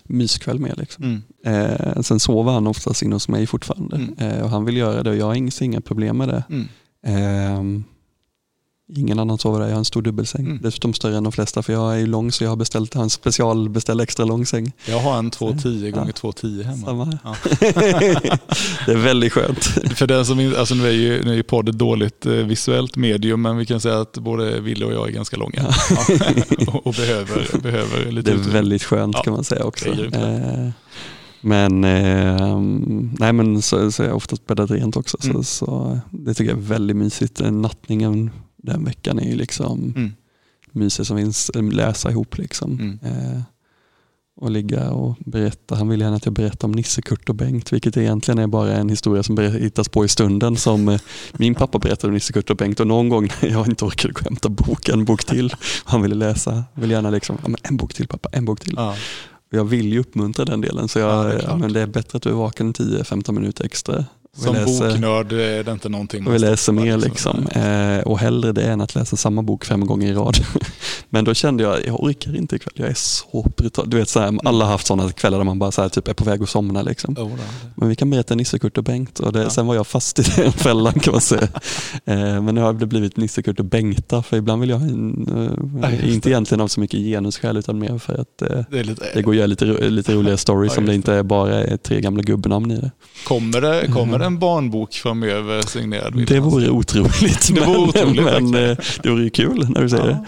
myskväll med. Liksom. Mm. Eh, sen sover han oftast in hos mig fortfarande Mm. eh, och han vill göra det och jag har inga, inga problem med det. Mm. Ingen annan sover där, jag har en stor dubbelsäng. Mm. Dessutom större än de flesta för jag är ju lång så jag har beställt en specialbeställd extra lång säng. Jag har en 210 Ja. gånger 210 hemma. Samma. Ja. det är väldigt skönt. För den som, alltså nu är ju, nu är ju podd ett dåligt eh, visuellt medium, men vi kan säga att både Ville och jag är ganska långa. Ja. och, och behöver, behöver lite Det är utrymme. väldigt skönt Ja, kan man säga också. Eh, men, eh, nej, men så, så är jag oftast bäddat rent också. Mm. Så, så det tycker jag är väldigt mysigt. Nattningen den veckan är ju liksom Mm. mysig som finns. eh, Läsa ihop liksom. Mm. Eh, och ligga och berätta. Han vill gärna att jag berättar om Nisse, Kurt och Bengt, vilket egentligen är bara en historia som hittas på i stunden. Som eh, min pappa berättade om Nisse, Kurt och Bengt och någon gång när jag inte orkade gå och hämta bok, en bok till, han ville läsa, vill gärna liksom, ja, en bok till pappa, en bok till. Ja. Jag vill ju uppmuntra den delen så jag, Ja, det är ja, det är bättre att du är vaken 10-15 minuter extra. Som läser- boknörd är det inte någonting och vi man läser mer liksom. Eh, och hellre det än att läsa samma bok fem gånger i rad. Men då kände jag, jag orkar inte ikväll, jag är så brutal. Du vet, så här, alla har haft sådana kvällar där man bara så här, typ är på väg att somna. Liksom. Oh. Men vi kan berätta Nisse, Kurt och Bengt. Och det, Ja. Sen var jag fast i den fällan kan man säga. Eh, men nu har det blivit Nisse, Kurt och Bengta. För ibland vill jag en, Ja, eh, det. inte egentligen av så mycket genusskäl utan mer för att eh, Det lite, det går att göra lite, lite roligare stories Ja, om det inte bara är tre gamla gubbnamn i det. kommer, det, kommer Mm. det en barnbok framöver signerad? Det vore otroligt. Det vore men, otroligt, men eh, det vore ju kul när du säger Ja.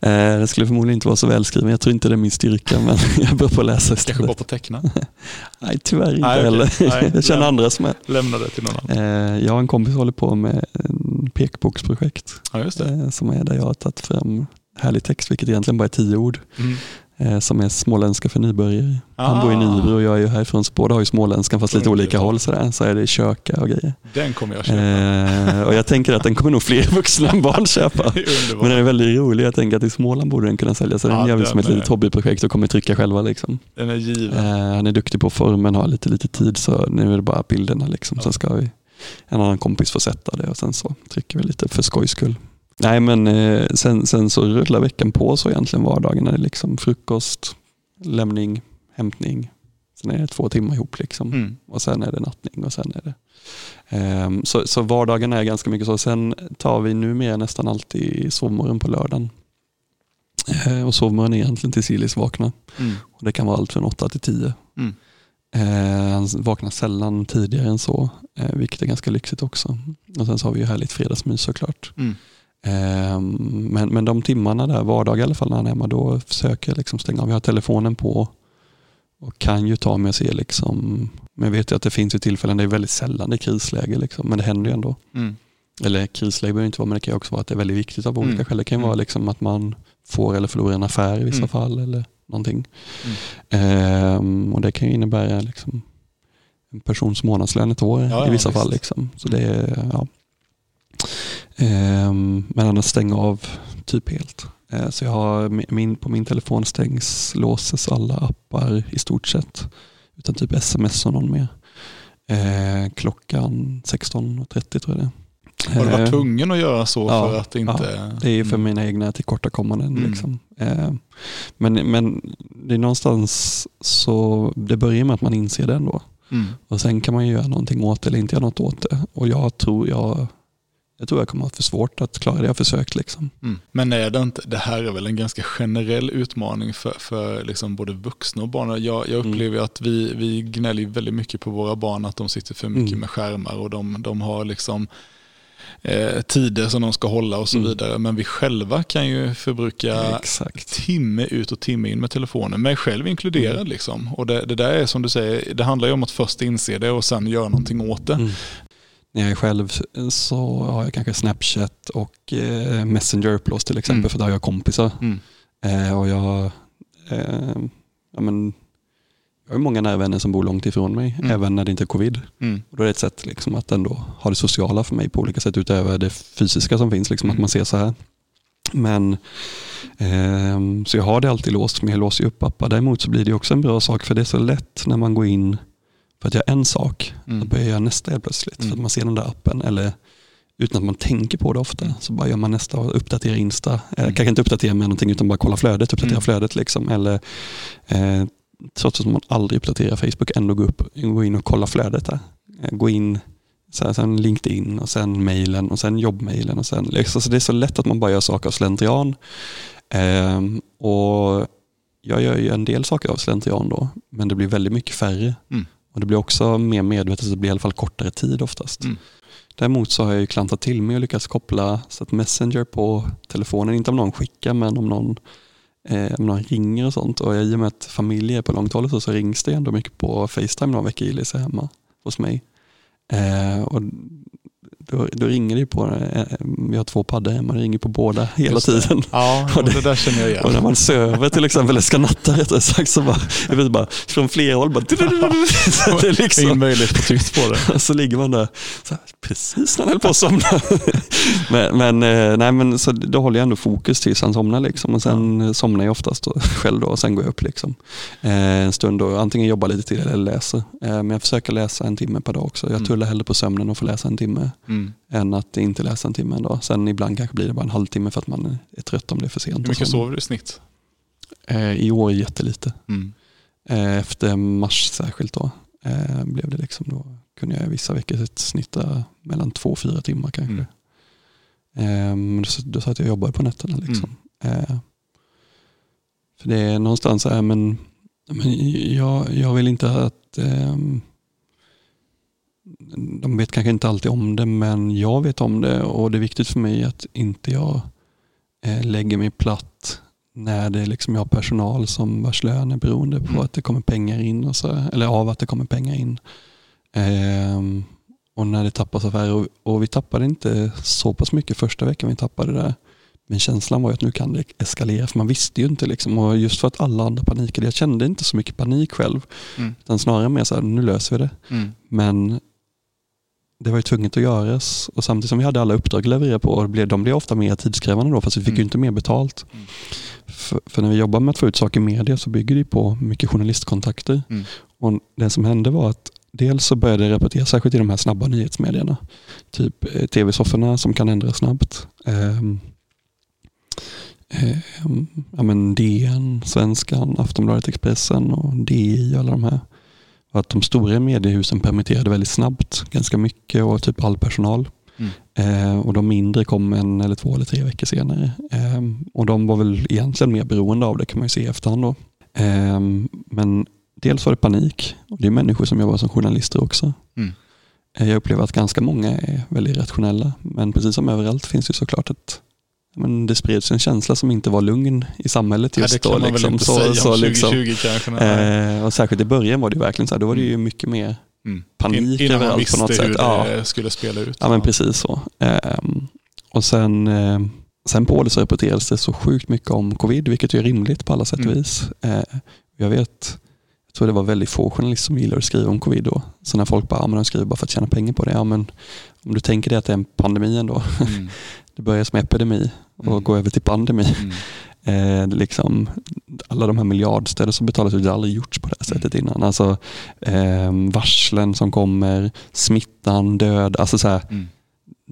det. Eh, Det skulle förmodligen inte vara så välskriven. Jag tror inte det är min styrka men jag börjar på att läsa Kanske bara istället. på teckna. Nej tyvärr inte Nej, heller. Nej, Jag känner andra som är. Lämna det till någon annan. Eh, Jag och en kompis håller på med en pekboksprojekt Ja, som är där jag har tagit fram härlig text, vilket egentligen bara är tio ord, Mm. Eh, som är småländska för nybörjare. Han bor i Ah. Nybro och jag är ju härifrån, så båda har ju småländskan fast lite olika håll sådär. Så är det köka och grejer. Den kommer jag köpa. Eh, och jag tänker att den kommer nog fler vuxna än barn köpa. Men den är väldigt rolig. Jag tänker att i Småland borde den kunna sälja. Så den Ja, gör vi som ett är- litet hobbyprojekt och kommer trycka själva. Liksom. Den är given. Eh, han är duktig på formen, har lite, lite tid så nu är det bara bilderna. Liksom. Ja. Sen ska vi, en annan kompis få sätta det och sen så trycker vi lite för skojs skull. Nej men eh, sen, sen så rullar veckan på så egentligen vardagarna. Det är liksom frukost, lämning, hämtning, Sen är det två timmar ihop liksom. Mm. Och sen är det nattning och sen är det... Ehm, så, så vardagen är ganska mycket så. Sen tar vi numera nästan alltid sovmorgon på lördagen. Ehm, och sovmorgon är egentligen till Silis vakna. Mm. Och det kan vara allt från 8 till 10. Mm. Eh, han vaknar sällan tidigare än så, eh, vilket är ganska lyxigt också. Och sen så har vi ju härligt fredagsmys såklart. Mm. Eh, men, men de timmarna där, vardag i alla fall när han är hemma, då försöker jag liksom stänga av. Jag har telefonen på och kan ju ta mig och se liksom, men jag vet ju att det finns ju tillfällen, det är väldigt sällan det är krisläge liksom, men det händer ju ändå. Mm. Eller krisläge behöver inte vara, men det kan också vara att det är väldigt viktigt av olika Mm. skäl. Det kan ju Mm. vara liksom att man får eller förlorar en affär i vissa Mm. fall eller någonting. Ehm, och det kan ju innebära liksom en persons månadslön ett år Ja, ja, i vissa visst. fall. Liksom. Så det är, ja. Ehm, men annars stänga av typ helt. Eh, så jag har, min, på min telefon stängs, låses alla appar i stort sett. Utan typ sms och någon mer. Eh, klockan 16.30 tror jag det. Har du varit Eh, tvungen att göra så ja, för att inte... det är för Mm. mina egna tillkortakommanden. Mm. Liksom. Men, men det är någonstans så, det börjar med att man inser det ändå. Mm. Och sen kan man ju göra någonting åt det eller inte göra något åt det. Och jag tror jag, jag, tror jag kommer att ha för svårt att klara det jag försökt. Liksom. Mm. Men är det inte, det här är väl en ganska generell utmaning för, för liksom både vuxna och barn. Jag, jag Mm. upplever ju att vi, vi gnäller väldigt mycket på våra barn att de sitter för mycket Mm. med skärmar och de, de har liksom eh, tider som de ska hålla och så Mm. vidare. Men vi själva kan ju förbruka Exakt. timme ut och timme in med telefonen, mig själv inkluderad. Mm. Liksom. Och det, det där är som du säger, det handlar ju om att först inse det och sen göra någonting åt det. Mm. När jag är själv så har jag kanske Snapchat och eh, Messenger upplåst till exempel Mm. för där har jag kompisar. Mm. Eh, och jag, eh, ja, men, jag har många nära vänner som bor långt ifrån mig, Mm. även när det inte är covid. Mm. Och då är det ett sätt liksom, att ändå ha det sociala för mig på olika sätt utöver det fysiska som finns, liksom, Mm. att man ser så här. Men ehm, Så jag har det alltid låst, men jag låser upp appar. Däremot så blir det också en bra sak, för det är så lätt när man går in för att göra en sak, Mm. att börja göra nästa helt plötsligt. För Mm. att man ser den där appen, eller utan att man tänker på det ofta, så bara gör man nästa och uppdaterar Insta. Eh, Mm. Kanske inte uppdatera med någonting, utan bara kolla flödet, uppdatera Mm. flödet. Liksom. Eller eh, trots att man aldrig uppdaterar Facebook, ändå gå, upp, gå in och kolla flödet där. Eh, Gå in, så här, sen LinkedIn och sen mailen och sen. Och sen, liksom, så det är så lätt att man bara gör saker av slentrian. Ehm, och jag gör ju en del saker av slentrian då, men det blir väldigt mycket färre. Mm. Och det blir också mer medvetet, så det blir i alla fall kortare tid oftast. Mm. Däremot så har jag ju klantat till mig och lyckats koppla så att Messenger på telefonen, inte om någon skickar men om någon, eh, om någon ringer och sånt. Och i och med att familj är på långt håll så, så rings det ändå mycket på Facetime några veckor Ilis är hemma hos mig. Eh, och då, då ringer det på, eh, vi har två paddor hemma, det ringer på båda hela tiden. Ja, Och det- det där känner jag igen. Och när man söver till exempel, eller ska natta rättare sagt, så bara, jag vet bara, från flera håll bara, så det är Ingen liksom, möjlighet på tyst på det. så ligger man där, här, precis när han höll på att somna. men men, eh, nej, men så då håller jag ändå fokus tills han somnar. Liksom. Och sen ja. somnar jag oftast då, själv då, och sen går jag upp liksom. eh, en stund och antingen jobbar lite till eller läser. Men jag försöker läsa en timme per dag också. Jag Mm. tullar hellre på sömnen och får läsa en timme Mm. Än att inte läsa en timme en dag. Sen ibland kanske blir det bara en halvtimme för att man är trött om det är för sent. Hur mycket sover du i snitt? Eh, I år jättelite. Mm. Eh, Efter mars särskilt då eh, blev det liksom då kunde jag vissa veckor snitta mellan två och fyra timmar kanske. Mm. Men då, då satt jag och jobbade på nätterna. Liksom. Eh, För det är någonstans så här, men, men jag, jag vill inte att ehm, de vet kanske inte alltid om det men jag vet om det och det är viktigt för mig att inte jag eh, lägger mig platt när det liksom jag har personal som vars lön är beroende på Mm. att det kommer pengar in, och så, eller av att det kommer pengar in. Ehm, och när det tappas affärer. Och, och vi tappade inte så pass mycket första veckan vi tappade det. Men känslan var att nu kan det eskalera, för man visste ju inte. Liksom. Och just för att alla andra panikade, jag kände inte så mycket panik själv. Mm. Utan snarare mer så här, nu löser vi det. Mm. Men det var ju tvunget att göras. Och samtidigt som vi hade alla uppdrag att leverera på, och det blev- de blev ofta mer tidskrävande då, fast vi fick Mm. ju inte mer betalt. Mm. För, för när vi jobbar med att få ut saker i media så bygger det på mycket journalistkontakter. Mm. Och det som hände var att dels så började det rapporteras, särskilt i de här snabba nyhetsmedierna. Typ eh, tv-sofforna som kan ändras snabbt. Ehm, ja, men DN, Svenskan, Aftonbladet, Expressen och DI och alla de här. Att de stora mediehusen permitterade väldigt snabbt, ganska mycket och typ all personal. Mm. Eh, och de mindre kom en eller två eller tre veckor senare. Eh, och de var väl egentligen mer beroende av det kan man ju se i efterhand. Då. Eh, men dels var det panik och det är människor som jobbar som journalister också. Mm. Jag upplever att ganska många är väldigt rationella. Men precis som överallt finns det såklart ett men det spreds en känsla som inte var lugn i samhället just ja, det kan då. man Liksom. väl inte så, säga så, om 2020 liksom. kanske. Eh, och särskilt i början var det verkligen så här, då var det ju mycket mer Mm. panik In, innan man överallt visste på något hur sätt. Ja. det skulle spela ut. Ja men precis så. Ehm, och sen, eh, sen på det så rapporterades det så sjukt mycket om covid, vilket är rimligt på alla sätt och Mm. vis. Eh, jag vet, jag tror det var väldigt få journalister som gillade att skriva om covid då. Så när folk bara, ja, men de skriver bara för att tjäna pengar på det. Ja, men om du tänker dig att det är en pandemi ändå. Mm. Det börjar som epidemi och Mm. går över till pandemi. Mm. Eh, liksom, alla de här miljardstöden som betalas ut, det har aldrig gjorts på det här sättet innan. Alltså, eh, varslen som kommer, smittan, död. Alltså så här, Mm.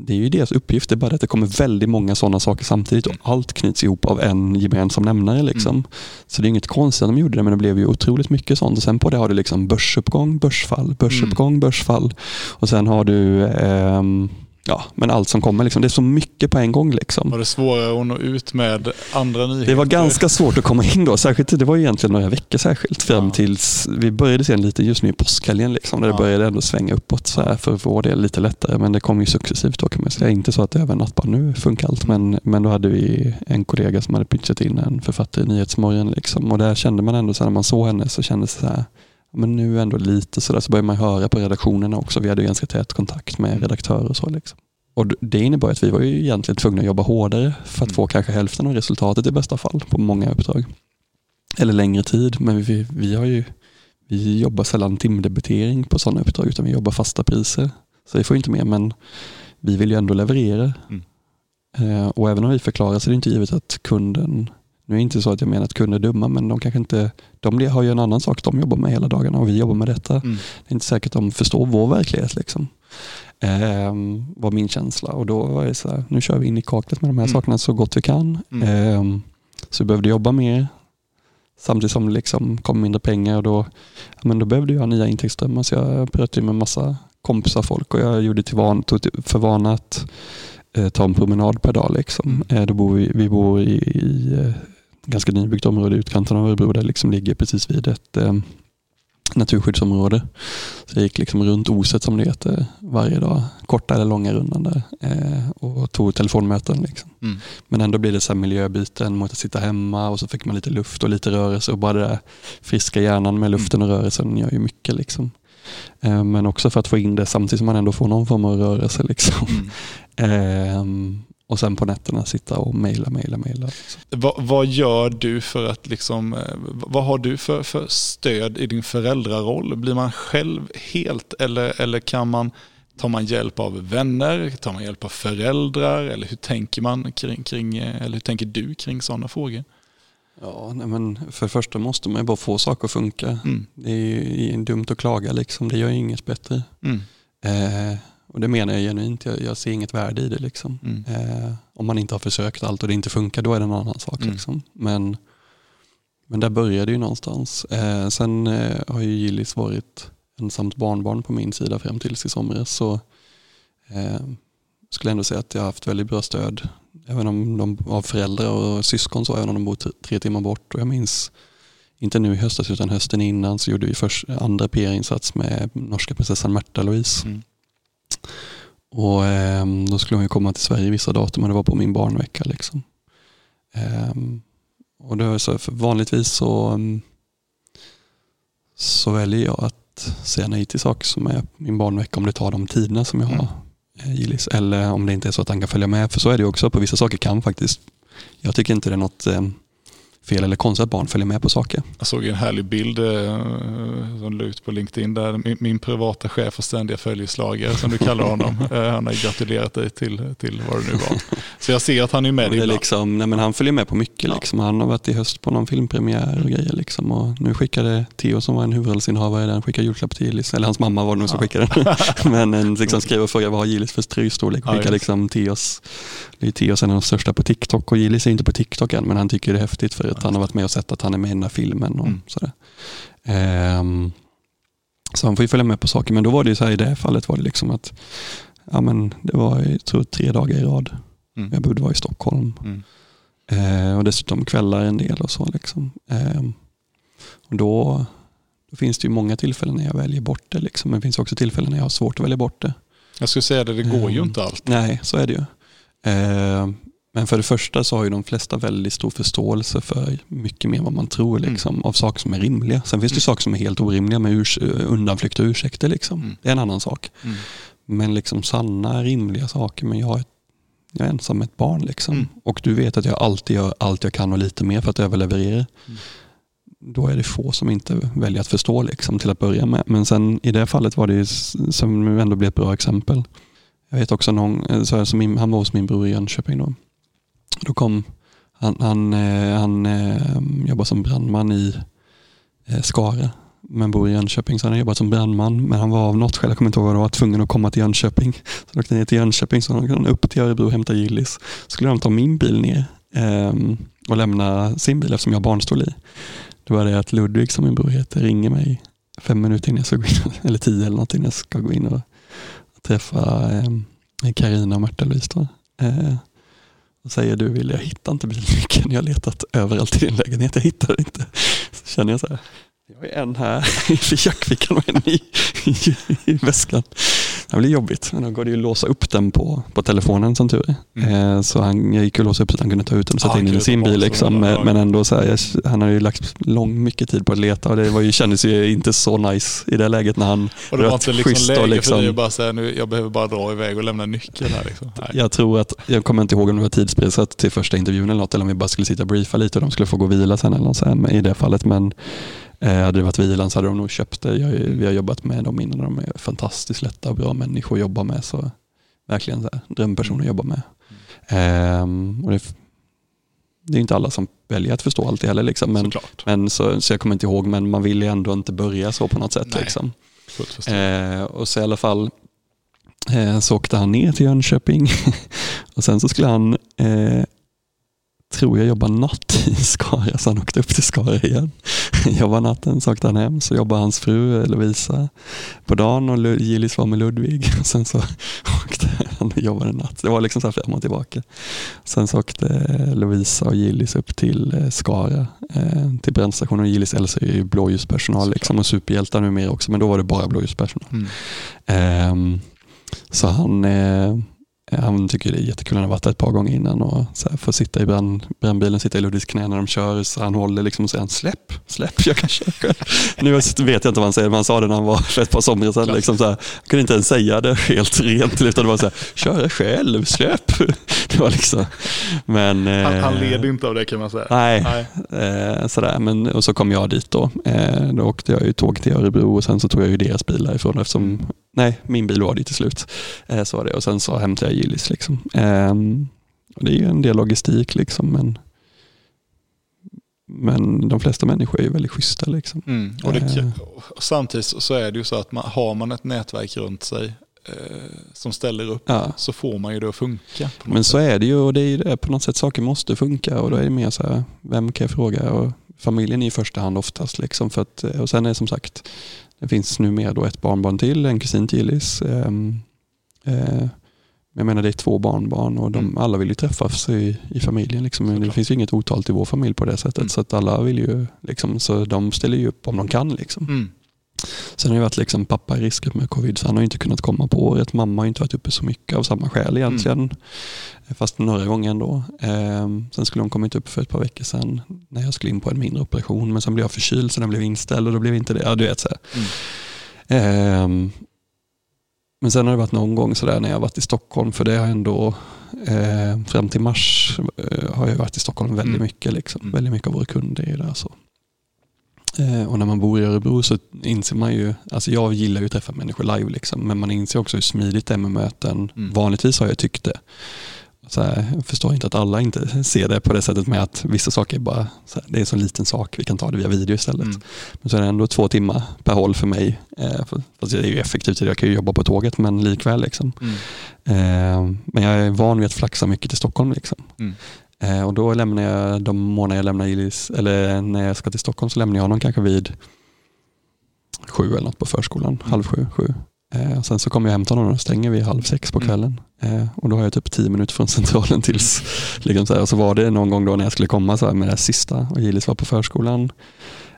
Det är ju deras uppgift, det är bara att det kommer väldigt många sådana saker samtidigt och allt knyts ihop av en gemensam nämnare. Liksom. Mm. Så det är inget konstigt att de gjorde det, men det blev ju otroligt mycket sånt. Och sen på det har du liksom börsuppgång, börsfall, börsuppgång, Mm. börsfall. Och sen har du ehm, ja, men allt som kommer. Liksom. Det är så mycket på en gång. Liksom. Var det svårare att nå ut med andra nyheter? Det var ganska svårt att komma in då, särskilt det var ju egentligen några veckor särskilt fram Ja. tills vi började se lite just nu i påskhelgen liksom, där Ja. det började ändå svänga uppåt så här, för vår del lite lättare men det kom ju successivt då kan man säga. Inte så att det över en natt bara nu funkar allt men, men då hade vi en kollega som hade pitchat in en författare i Nyhetsmorgon liksom, och där kände man ändå så här, när man såg henne så kändes det så här men nu ändå lite sådär så började man höra på redaktionerna också. Vi hade ju ganska tät kontakt med redaktörer och så. Liksom. Och det innebar att vi var ju egentligen tvungna att jobba hårdare för att Mm. få kanske hälften av resultatet i bästa fall på många uppdrag. Eller längre tid, men vi, vi har ju vi jobbar sällan timdebitering på sådana uppdrag utan vi jobbar fasta priser. Så vi får inte mer men vi vill ju ändå leverera. Mm. Eh, och även om vi förklarar så är det inte givet att kunden, nu är det inte så att jag menar att kunder är dumma men de kanske inte, de har ju en annan sak de jobbar med hela dagarna och vi jobbar med detta. Mm. Det är inte säkert att de förstår vår verklighet. Liksom. Eh, var min känsla och då var det så här, nu kör vi in i kaklet med de här Mm. sakerna så gott vi kan. Mm. Eh, så vi behövde jobba mer samtidigt som det liksom kom mindre pengar och då, men då behövde jag ha nya intäktsströmmar så jag pratade med massa kompisar folk och jag gjorde till van, tog för vana att eh, ta en promenad per dag. Liksom. Mm. Eh, då bor vi, vi bor i, i eh, ganska nybyggt område i utkanten av Örebro där det liksom ligger precis vid ett eh, naturskyddsområde. Så jag gick liksom runt Oset som det heter varje dag, korta eller långa rundan där eh, och tog telefonmöten. Liksom. Mm. Men ändå blir det så miljöbyten mot att sitta hemma och så fick man lite luft och lite rörelse och bara det där friska hjärnan med luften och rörelsen gör ju mycket. Liksom. Eh, men också för att få in det samtidigt som man ändå får någon form av rörelse. Liksom. Mm. Ehm, och sen på nätterna sitta och mejla, mejla, mejla. Vad, vad gör du för att liksom, eh, vad har du för, för stöd i din föräldraroll? Blir man själv helt eller, eller kan man, tar man hjälp av vänner? Tar man hjälp av föräldrar? Eller hur tänker man kring, kring eh, eller hur tänker du kring sådana frågor? Ja, nej, men för det första måste man ju bara få saker att funka. Mm. Det är ju dumt att klaga, liksom. det gör ju inget bättre. Mm. Eh, och det menar jag genuint, jag, jag ser inget värde i det. Liksom. Mm. Eh, om man inte har försökt allt och det inte funkar, då är det en annan sak. Mm. Liksom. Men, men där började det ju någonstans. Eh, sen eh, har ju Gillis varit ensamt barnbarn på min sida fram tills i somras. Så eh, skulle ändå säga att jag har haft väldigt bra stöd. Även om de av föräldrar och syskon, så, även om de bor tre, tre timmar bort. Och jag minns, inte nu i höstas utan hösten innan, så gjorde vi först andra PR-insats med norska prinsessan Märta Louise. Mm. Och ehm, då skulle hon ju komma till Sverige vissa datum och det var på min barnvecka. Liksom. Ehm, och var så, vanligtvis så, mm, så väljer jag att säga nej till saker som är min barnvecka om det tar de tiderna som jag Mm. har eh, Gillis. Eller om det inte är så att han kan följa med. För så är det också, på vissa saker kan faktiskt. Jag tycker inte det är något eh, fel eller konstigt att barn följer med på saker. Jag såg en härlig bild eh, som la ut på LinkedIn där min, min privata chef och ständiga följeslagare som du kallar honom. eh, han har gratulerat dig till, till vad det nu var. Så jag ser att han är med dig det är liksom, nej men han följer med på mycket. Ja. Liksom. Han har varit i höst på någon filmpremiär och grejer. Liksom. Och nu skickade Theo som var en huvudrollsinnehavare den skickade julklapp till Gillis. Eller hans mamma var det nog som Ja. skickade den. men en liksom skrev och frågade vad har Gillis för tröjstorlek och Ja, skickade just. liksom Theos. Det är Theos en av de största på TikTok och Gillis är inte på TikTok än men han tycker det är häftigt för att han har varit med och sett att han är med i den här filmen. Och Mm. sådär. Ehm, Så han får ju följa med på saker. Men då var det ju så här, i det fallet var det liksom att ja, men det var jag tror, tre dagar i rad. Mm. Jag behövde vara i Stockholm. Mm. Eh, och dessutom kvällar en del och så. Liksom. Eh, och då, då finns det ju många tillfällen när jag väljer bort det. Liksom. Men det finns också tillfällen när jag har svårt att välja bort det. Jag skulle säga det, det går ju Mm. inte allt. Nej, så är det ju. Men för det första så har ju de flesta väldigt stor förståelse för mycket mer vad man tror liksom, av saker som är rimliga. Sen finns det ju saker som är helt orimliga med urs- undanflykter och ursäkter. Liksom. Mm. Det är en annan sak. Mm. Men liksom sanna, rimliga saker. Men jag är, jag är ensam med ett barn. Liksom. Mm. Och du vet att jag alltid gör allt jag kan och lite mer för att överleverera. Mm. Då är det få som inte väljer att förstå liksom, till att börja med. Men sen i det fallet var det ju, som ändå blev ett bra exempel. Jag vet också någon, eh, så här, som min, han var hos min bror i Jönköping då. Då kom, han, han, eh, han eh, jobbar som brandman i eh, Skara men bor i Jönköping. Så han har jobbat som brandman men han var av något skäl, jag kommer inte ihåg vad det var, tvungen att komma till Jönköping. Så han åkte ner till Jönköping, så han upp till Örebro och hämta Gillis. Så Skulle de ta min bil ner ehm, och lämna sin bil eftersom jag har barnstol i. Då var det att Ludvig som min bror heter ringer mig fem minuter innan jag ska gå in, eller tio eller någonting innan jag ska gå in och träffa ehm, Karina och Märta-Louise. Eh, säger du vill jag hittar inte bilnyckeln. Jag har letat överallt i din lägenhet. Jag hittar den inte. Så känner jag så här. Jag är en här i jackfickan och en i, i, i väskan. Det blir jobbigt. Men då går det ju att låsa upp den på, på telefonen som tur är. Mm. Eh, så han, jag gick och låsa upp så att han kunde ta ut den och sätta Ah, in den i sin bil. Liksom. Men, men ändå så här, jag, han har ju lagt lång mycket tid på att leta och det var ju, kändes ju inte så nice i det läget när han Och det var inte liksom schysst läge och för liksom- dig att bara säga nu, jag behöver bara dra iväg och lämna nyckeln här. Liksom. Jag tror att, jag kommer inte ihåg om det var tidspressat till första intervjun eller något eller om vi bara skulle sitta och briefa lite och de skulle få gå och vila sen eller något sen i det fallet. Men hade det varit vilan så hade de nog köpt det. Jag, vi har jobbat med dem innan de är fantastiskt lätta och bra människor att jobba med. Så verkligen så här, drömpersoner att jobba med. Ehm, och det, det är inte alla som väljer att förstå allt det heller. Liksom. Men, Såklart. men så, så jag kommer inte ihåg, men man vill ju ändå inte börja så på något sätt. Nej. Liksom. Eh, och så i alla fall eh, så åkte han ner till Jönköping och sen så skulle han, eh, tror jag, jobba natt i Skara, så han åkte upp till Skara igen. Jobba natten, så åkte han hem, så jobbade hans fru Lovisa på dagen och Gillis var med Ludvig. Och sen så åkte han och jobbade natt. Det var liksom så fram och tillbaka. Sen så åkte eh, Lovisa och Gillis upp till eh, Skara, eh, till brandstationen. Och Gillis Elsa är ju blåljuspersonal liksom, och superhjältar numera också, men då var det bara blåljuspersonal. Mm. Ehm, så han, han tycker det är jättekul, han har varit där ett par gånger innan och så här, får sitta i brand, brandbilen, sitta i Ludvigs knä när de kör, så han håller liksom och säger han, släpp, släpp, jag kan köra själv. Nu vet jag inte vad han säger, men han sa det när han var för ett par somrar sedan. Liksom så här, han kunde inte ens säga det helt rent, utan det var så här, kör själv, släpp. Det var liksom, men... Han, han eh, leder inte av det kan man säga. Nej, Nej. Eh, sådär. Men, och så kom jag dit då. Eh, då åkte jag ju tåg till Örebro och sen så tog jag ju deras bil därifrån eftersom, nej, min bil var det till slut. Eh, så var det. Och sen så hämtade jag Gillis. Liksom. Eh, det är ju en del logistik liksom, men, men de flesta människor är ju väldigt schyssta. Liksom. Mm. Och det, Eh. och samtidigt så är det ju så att man, har man ett nätverk runt sig eh, som ställer upp Ja. så får man ju det att funka. Men så sätt. är det ju och det är det, på något sätt saker måste funka och då är det mer så här, vem kan jag fråga? Och familjen är i första hand oftast. Liksom för att, och sen är det som sagt, det finns numera då ett barnbarn till, en kusin till Gillis. Ehm, eh, jag menar det är två barnbarn och de, Mm. alla vill ju träffas i, i familjen. Liksom. Men det finns ju inget otal till vår familj på det sättet. Mm. Så att alla vill ju, liksom, så de ställer ju upp om de kan. Liksom. Mm. Sen har det varit liksom pappa i riskgrupp med covid så han har ju inte kunnat komma på året. Mamma har ju inte varit uppe så mycket av samma skäl egentligen. Fast några gånger ändå. Ehm, sen skulle hon kommit upp för ett par veckor sedan när jag skulle in på en mindre operation. Men sen blev jag förkyld så den blev inställd och då blev inte det. Ja, du vet så. Mm. Ehm, men sen har det varit någon gång sådär när jag varit i Stockholm för det har ändå eh, fram till mars eh, har jag varit i Stockholm väldigt Mm. mycket. Liksom. Mm. Väldigt mycket av våra kunder är ju där. Så. Eh, och när man bor i Örebro så inser man ju, alltså jag gillar ju att träffa människor live liksom, men man inser också hur smidigt det är med möten. Mm. Vanligtvis har jag tyckt det. Så här, jag förstår inte att alla inte ser det på det sättet med att vissa saker är bara, här, det är en så liten sak, vi kan ta det via video istället. Mm. Men så är det ändå två timmar per håll för mig. Eh, fast det är ju effektivt, jag kan ju jobba på tåget men likväl. Liksom. Mm. Eh, men jag är van vid att flaxa mycket till Stockholm. Liksom. Mm. Eh, och då lämnar jag, de månader jag lämnar Gillis, eller när jag ska till Stockholm så lämnar jag honom kanske vid sju eller något på förskolan, halv sju, sju. Eh, sen så kommer jag hämta honom och stänger vi halv sex på kvällen. Eh, och då har jag typ tio minuter från centralen tills, liksom så, här, och så var det någon gång då när jag skulle komma så här, med det sista och Gilis var på förskolan.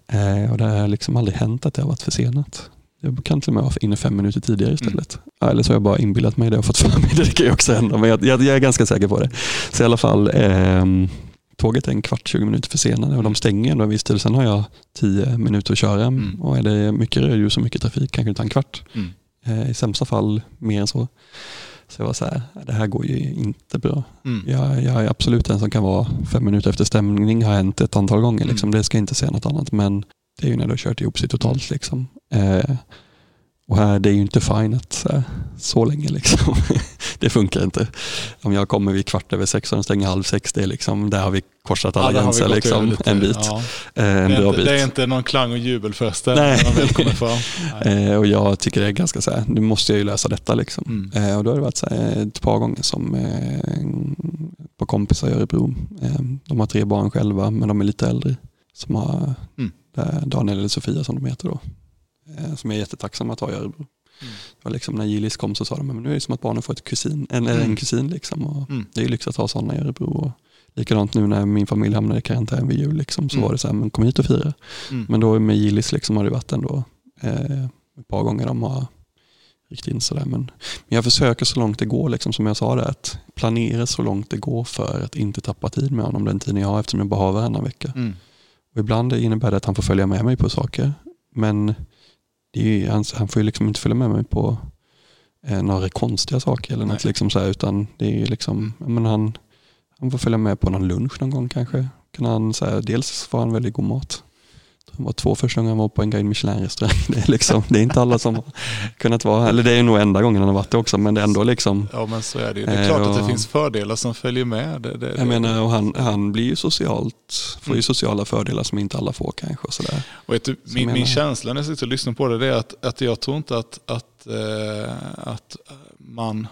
Eh, och det har liksom aldrig hänt att det har varit försenat. Jag kan till och med vara inne fem minuter tidigare istället. Mm. Eller så har jag bara inbillat mig det och fått för mig det. Det kan ju också hända, men jag, jag, jag, är ganska säker på det. Så i alla fall, eh, tåget är en kvart, 20 minuter försenade och de stänger ändå en viss tid. Sen har jag tio minuter att köra mm. och är det mycket rödljus och mycket trafik kanske det tar en kvart. Mm. Eh, I sämsta fall mer än så. Så jag var så här, det här går ju inte bra. Mm. Jag, jag, är absolut den som kan vara fem minuter efter stämning, har hänt ett antal gånger. Liksom. Mm. Det ska inte säga något annat. Men det är ju när du har kört ihop sig totalt. Liksom. Eh, och här, det är ju inte fine att så, så länge liksom. det funkar inte. Om jag kommer vid kvart över sex och den stänger halv sex, det är liksom, där har vi korsat alla ja, gränser liksom, en bit. Ja. Eh, en det, är inte, det är inte någon klang och jubelfest man väl kommer fram. Eh, och jag tycker det är ganska så här, nu måste jag ju lösa detta liksom. Mm. Eh, och då har det varit så här, ett par gånger som på kompisar i Örebro. De har tre barn själva, men de är lite äldre. Som har mm. Daniel eller Sofia som de heter då. Som jag är jättetacksam att ha i Örebro. Mm. Det var liksom när Gillis kom så sa de, men nu är det som att barnen får ett kusin, en, mm. en kusin. Liksom. Och mm. Det är lyx att ha sådana i Örebro. Och likadant nu när min familj hamnade i karantän vid jul, liksom, så mm. var det så här, men kom hit och fira. Mm. Men då med Gillis liksom har det varit ändå eh, ett par gånger de har ryckt in sådär. Men, men jag försöker så långt det går, liksom, som jag sa, det, att planera så långt det går för att inte tappa tid med honom den tiden jag har eftersom jag bara har varannan vecka. Mm. Och ibland innebär det att han får följa med mig på saker. Men är, han, han får ju liksom inte följa med mig på eh, några konstiga saker eller något liksom så här, utan det är liksom, men han, han får följa med på någon lunch någon gång kanske. Kan han, så här, dels får han väldigt god mat. Det var två första gången han var på en Guide Michelin-restaurang. Det, är liksom, det är inte alla som har kunnat vara, eller det är nog enda gången han har varit det också, men det är ändå liksom. Ja men så är det ju. Det är klart och, att det finns fördelar som följer med. Det, det, jag menar, och han, han blir ju socialt, får ju mm. sociala fördelar som inte alla får kanske. Och sådär. Och du, min, min känsla när jag sitter och lyssnar på det, det är att, att jag tror inte att, att, äh, att man,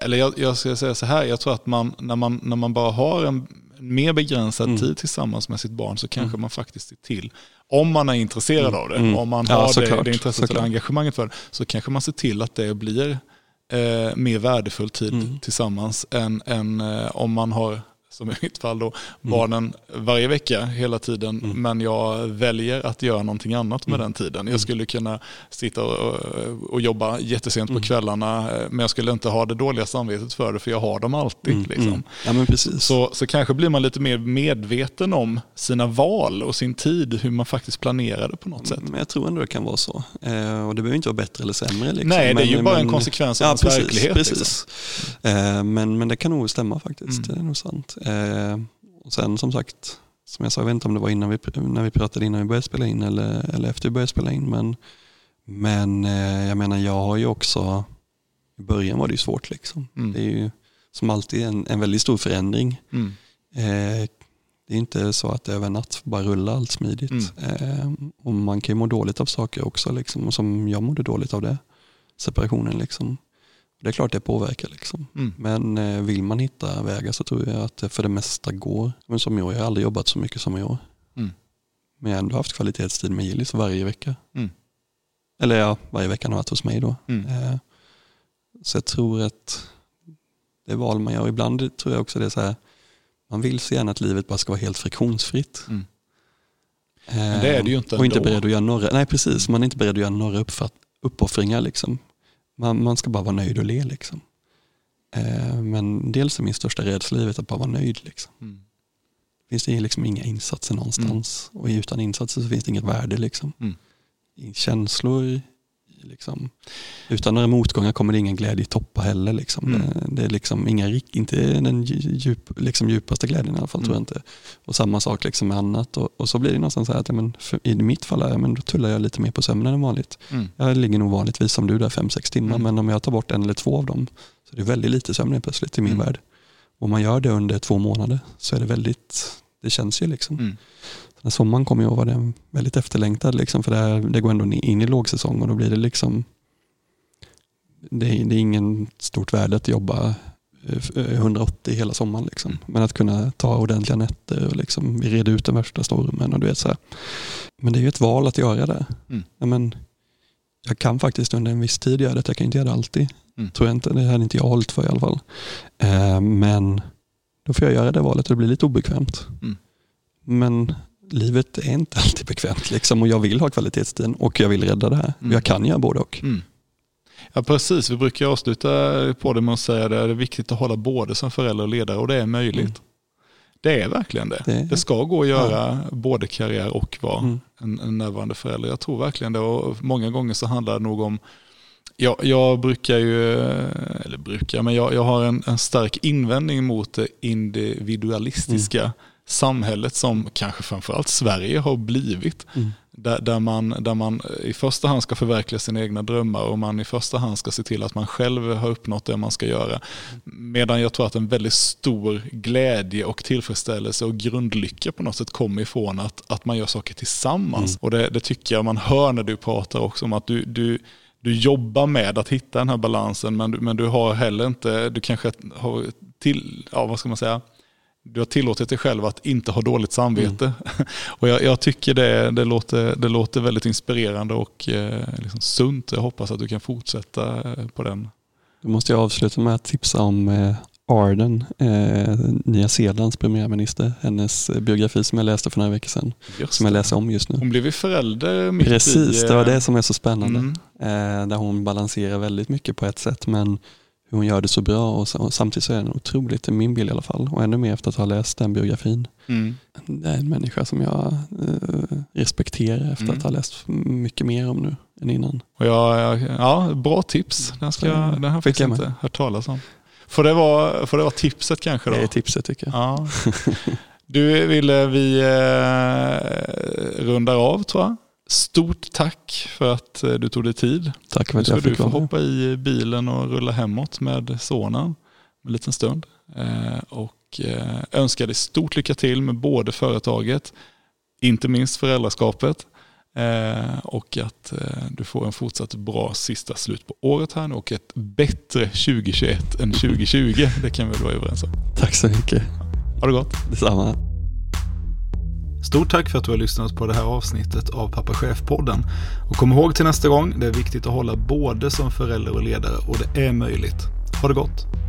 eller jag, jag ska säga så här, jag tror att man, när man, när man bara har en mer begränsad mm. tid tillsammans med sitt barn så kanske mm. man faktiskt ser till om man är intresserad mm. av det, mm. om man har ja, det, det intresset och engagemanget för det, så kanske man ser till att det blir eh, mer värdefull tid mm. tillsammans än, än eh, om man har som i mitt fall då, mm. barnen varje vecka hela tiden. Mm. Men jag väljer att göra någonting annat med mm. den tiden. Jag skulle kunna sitta och, och jobba jättesent på kvällarna men jag skulle inte ha det dåliga samvetet för det för jag har dem alltid. Liksom. Ja, men precis. Så, så kanske blir man lite mer medveten om sina val och sin tid, hur man faktiskt planerar det på något sätt. Men jag tror ändå det kan vara så. Eh, och det behöver inte vara bättre eller sämre. Liksom. Nej, det är ju men, bara en konsekvens av ja, ens precis, verklighet. Precis. Liksom. Eh, men, men det kan nog stämma faktiskt, det är nog sant. Eh, och sen som sagt, som jag sa, jag vet inte om det var innan vi, när vi pratade innan vi började spela in eller, eller efter vi började spela in. Men, men eh, jag menar, jag har ju också, i början var det ju svårt liksom. Mm. Det är ju som alltid en, en väldigt stor förändring. Mm. Eh, det är inte så att det över en natt bara rullar allt smidigt. Mm. Eh, och man kan ju må dåligt av saker också, liksom, som jag mådde dåligt av det. Separationen liksom. Det är klart det påverkar. Liksom. Mm. Men eh, vill man hitta vägar så tror jag att det för det mesta går. Men som jag, jag har aldrig jobbat så mycket som i år. Mm. Men jag har ändå haft kvalitetstid med Gillis varje vecka. Mm. Eller ja, varje vecka har varit hos mig då. Mm. Eh, så jag tror att det är val man gör. Ibland tror jag också det är så här, man vill så gärna att livet bara ska vara helt friktionsfritt. Mm. Men det är det ju inte ändå. Och inte beredd att göra några, nej precis, man är inte beredd att göra några uppoffringar. Liksom. Man, man ska bara vara nöjd och le. Liksom. Eh, men dels är min största rädsla livet att bara vara nöjd. Liksom. Mm. Finns det liksom inga insatser någonstans mm. och utan insatser så finns det inget värde. Liksom. Mm. Känslor, liksom. utan några motgångar kommer det ingen glädje i toppa heller. Liksom. Mm. Det, det, är liksom inga, inte den djup, liksom djupaste glädjen i alla fall tror jag inte. Och samma sak liksom med annat. Och, och så blir det någonstans så här att ja, men för, i mitt fall är, men då tullar jag lite mer på sömnen än vanligt. Mm. Jag ligger nog vanligtvis som du där 5-6 timmar, mm. men om jag tar bort en eller två av dem så är det väldigt lite sömn plötsligt i min mm. värld. Om man gör det under två månader så är det väldigt, det känns ju liksom. Mm. När sommaren kommer jag vara väldigt efterlängtad liksom, för det, det går ändå in i lågsäsong och då blir det liksom det, det är ingen stort värde att jobba 180 eh, hela sommaren. Liksom. Mm. Men att kunna ta ordentliga nätter och liksom, vi ut den värsta stormen. Och du vet, så här. Men det är ju ett val att göra det. Mm. Ja, men, jag kan faktiskt under en viss tid göra det. Jag kan inte göra det alltid. Mm. Tror jag inte. Det hade inte jag hållit för i alla fall. Eh, men då får jag göra det valet och det blir lite obekvämt. Mm. Men livet är inte alltid bekvämt liksom, och jag vill ha kvalitetstiden och jag vill rädda det här. Mm. Jag kan göra både och. Mm. Ja precis, vi brukar avsluta på det med att säga att det är viktigt att hålla både som förälder och ledare och det är möjligt. Mm. Det är verkligen det. Det- Det, ska gå att göra både karriär och vara Mm. en, en närvarande förälder. Jag tror verkligen det och många gånger så handlar det nog om jag, jag brukar ju, eller brukar, men jag, jag har en, en stark invändning mot det individualistiska samhället som kanske framförallt Sverige har blivit. Mm. Där, där, man, där man i första hand ska förverkliga sina egna drömmar och man i första hand ska se till att man själv har uppnått det man ska göra. Medan jag tror att en väldigt stor glädje och tillfredsställelse och grundlycka på något sätt kommer ifrån att, att man gör saker tillsammans. Mm. Och det, det tycker jag man hör när du pratar också om att du, du, du jobbar med att hitta den här balansen men, du- men du har heller inte, du kanske har till, ja vad ska man säga, du har tillåtit dig själv att inte ha dåligt samvete. Och jag, jag tycker det, det, låter, det låter väldigt inspirerande och eh, liksom sunt. Jag hoppas att du kan fortsätta eh, på den. Då måste jag avsluta med att tipsa om eh, Arden, eh, Nya Zeelands premiärminister. Hennes biografi som jag läste för några veckor sedan. Just Som jag läser om just nu. Hon blev ju förälder mitt Precis, i... det var eh, det som är så spännande. Mm, Eh, där hon balanserar väldigt mycket på ett sätt men hur hon gör det så bra och, och samtidigt så är den otroligt, i min bild i alla fall, och ännu mer efter att ha läst den biografin. mm. Det är en människa som jag eh, respekterar efter Mm. att ha läst mycket mer om nu än innan. Och jag, ja, bra tips. Den, ska, den har jag fick faktiskt inte hört talas om. Får det vara, får det vara tipset kanske då? Det är tipset tycker jag. Ja. Du, ville vi eh, rundar av tror jag. Stort tack för att eh, du tog dig tid. Tack för att jag du fick vara med. hoppa i bilen och rulla hemåt med sonen en liten stund. Eh, och eh, önskar dig stort lycka till med både företaget, inte minst föräldraskapet. Eh, och att eh, du får en fortsatt bra sista slut på året här nu och ett bättre 2021 än 2020. Det kan vi vara överens om. Tack så mycket. Ha det gott. Detsamma. Stort tack för att du har lyssnat på det här avsnittet av Pappa Chef-podden. Och kom ihåg till nästa gång, det är viktigt att hålla både som förälder och ledare och det är möjligt. Ha det gott!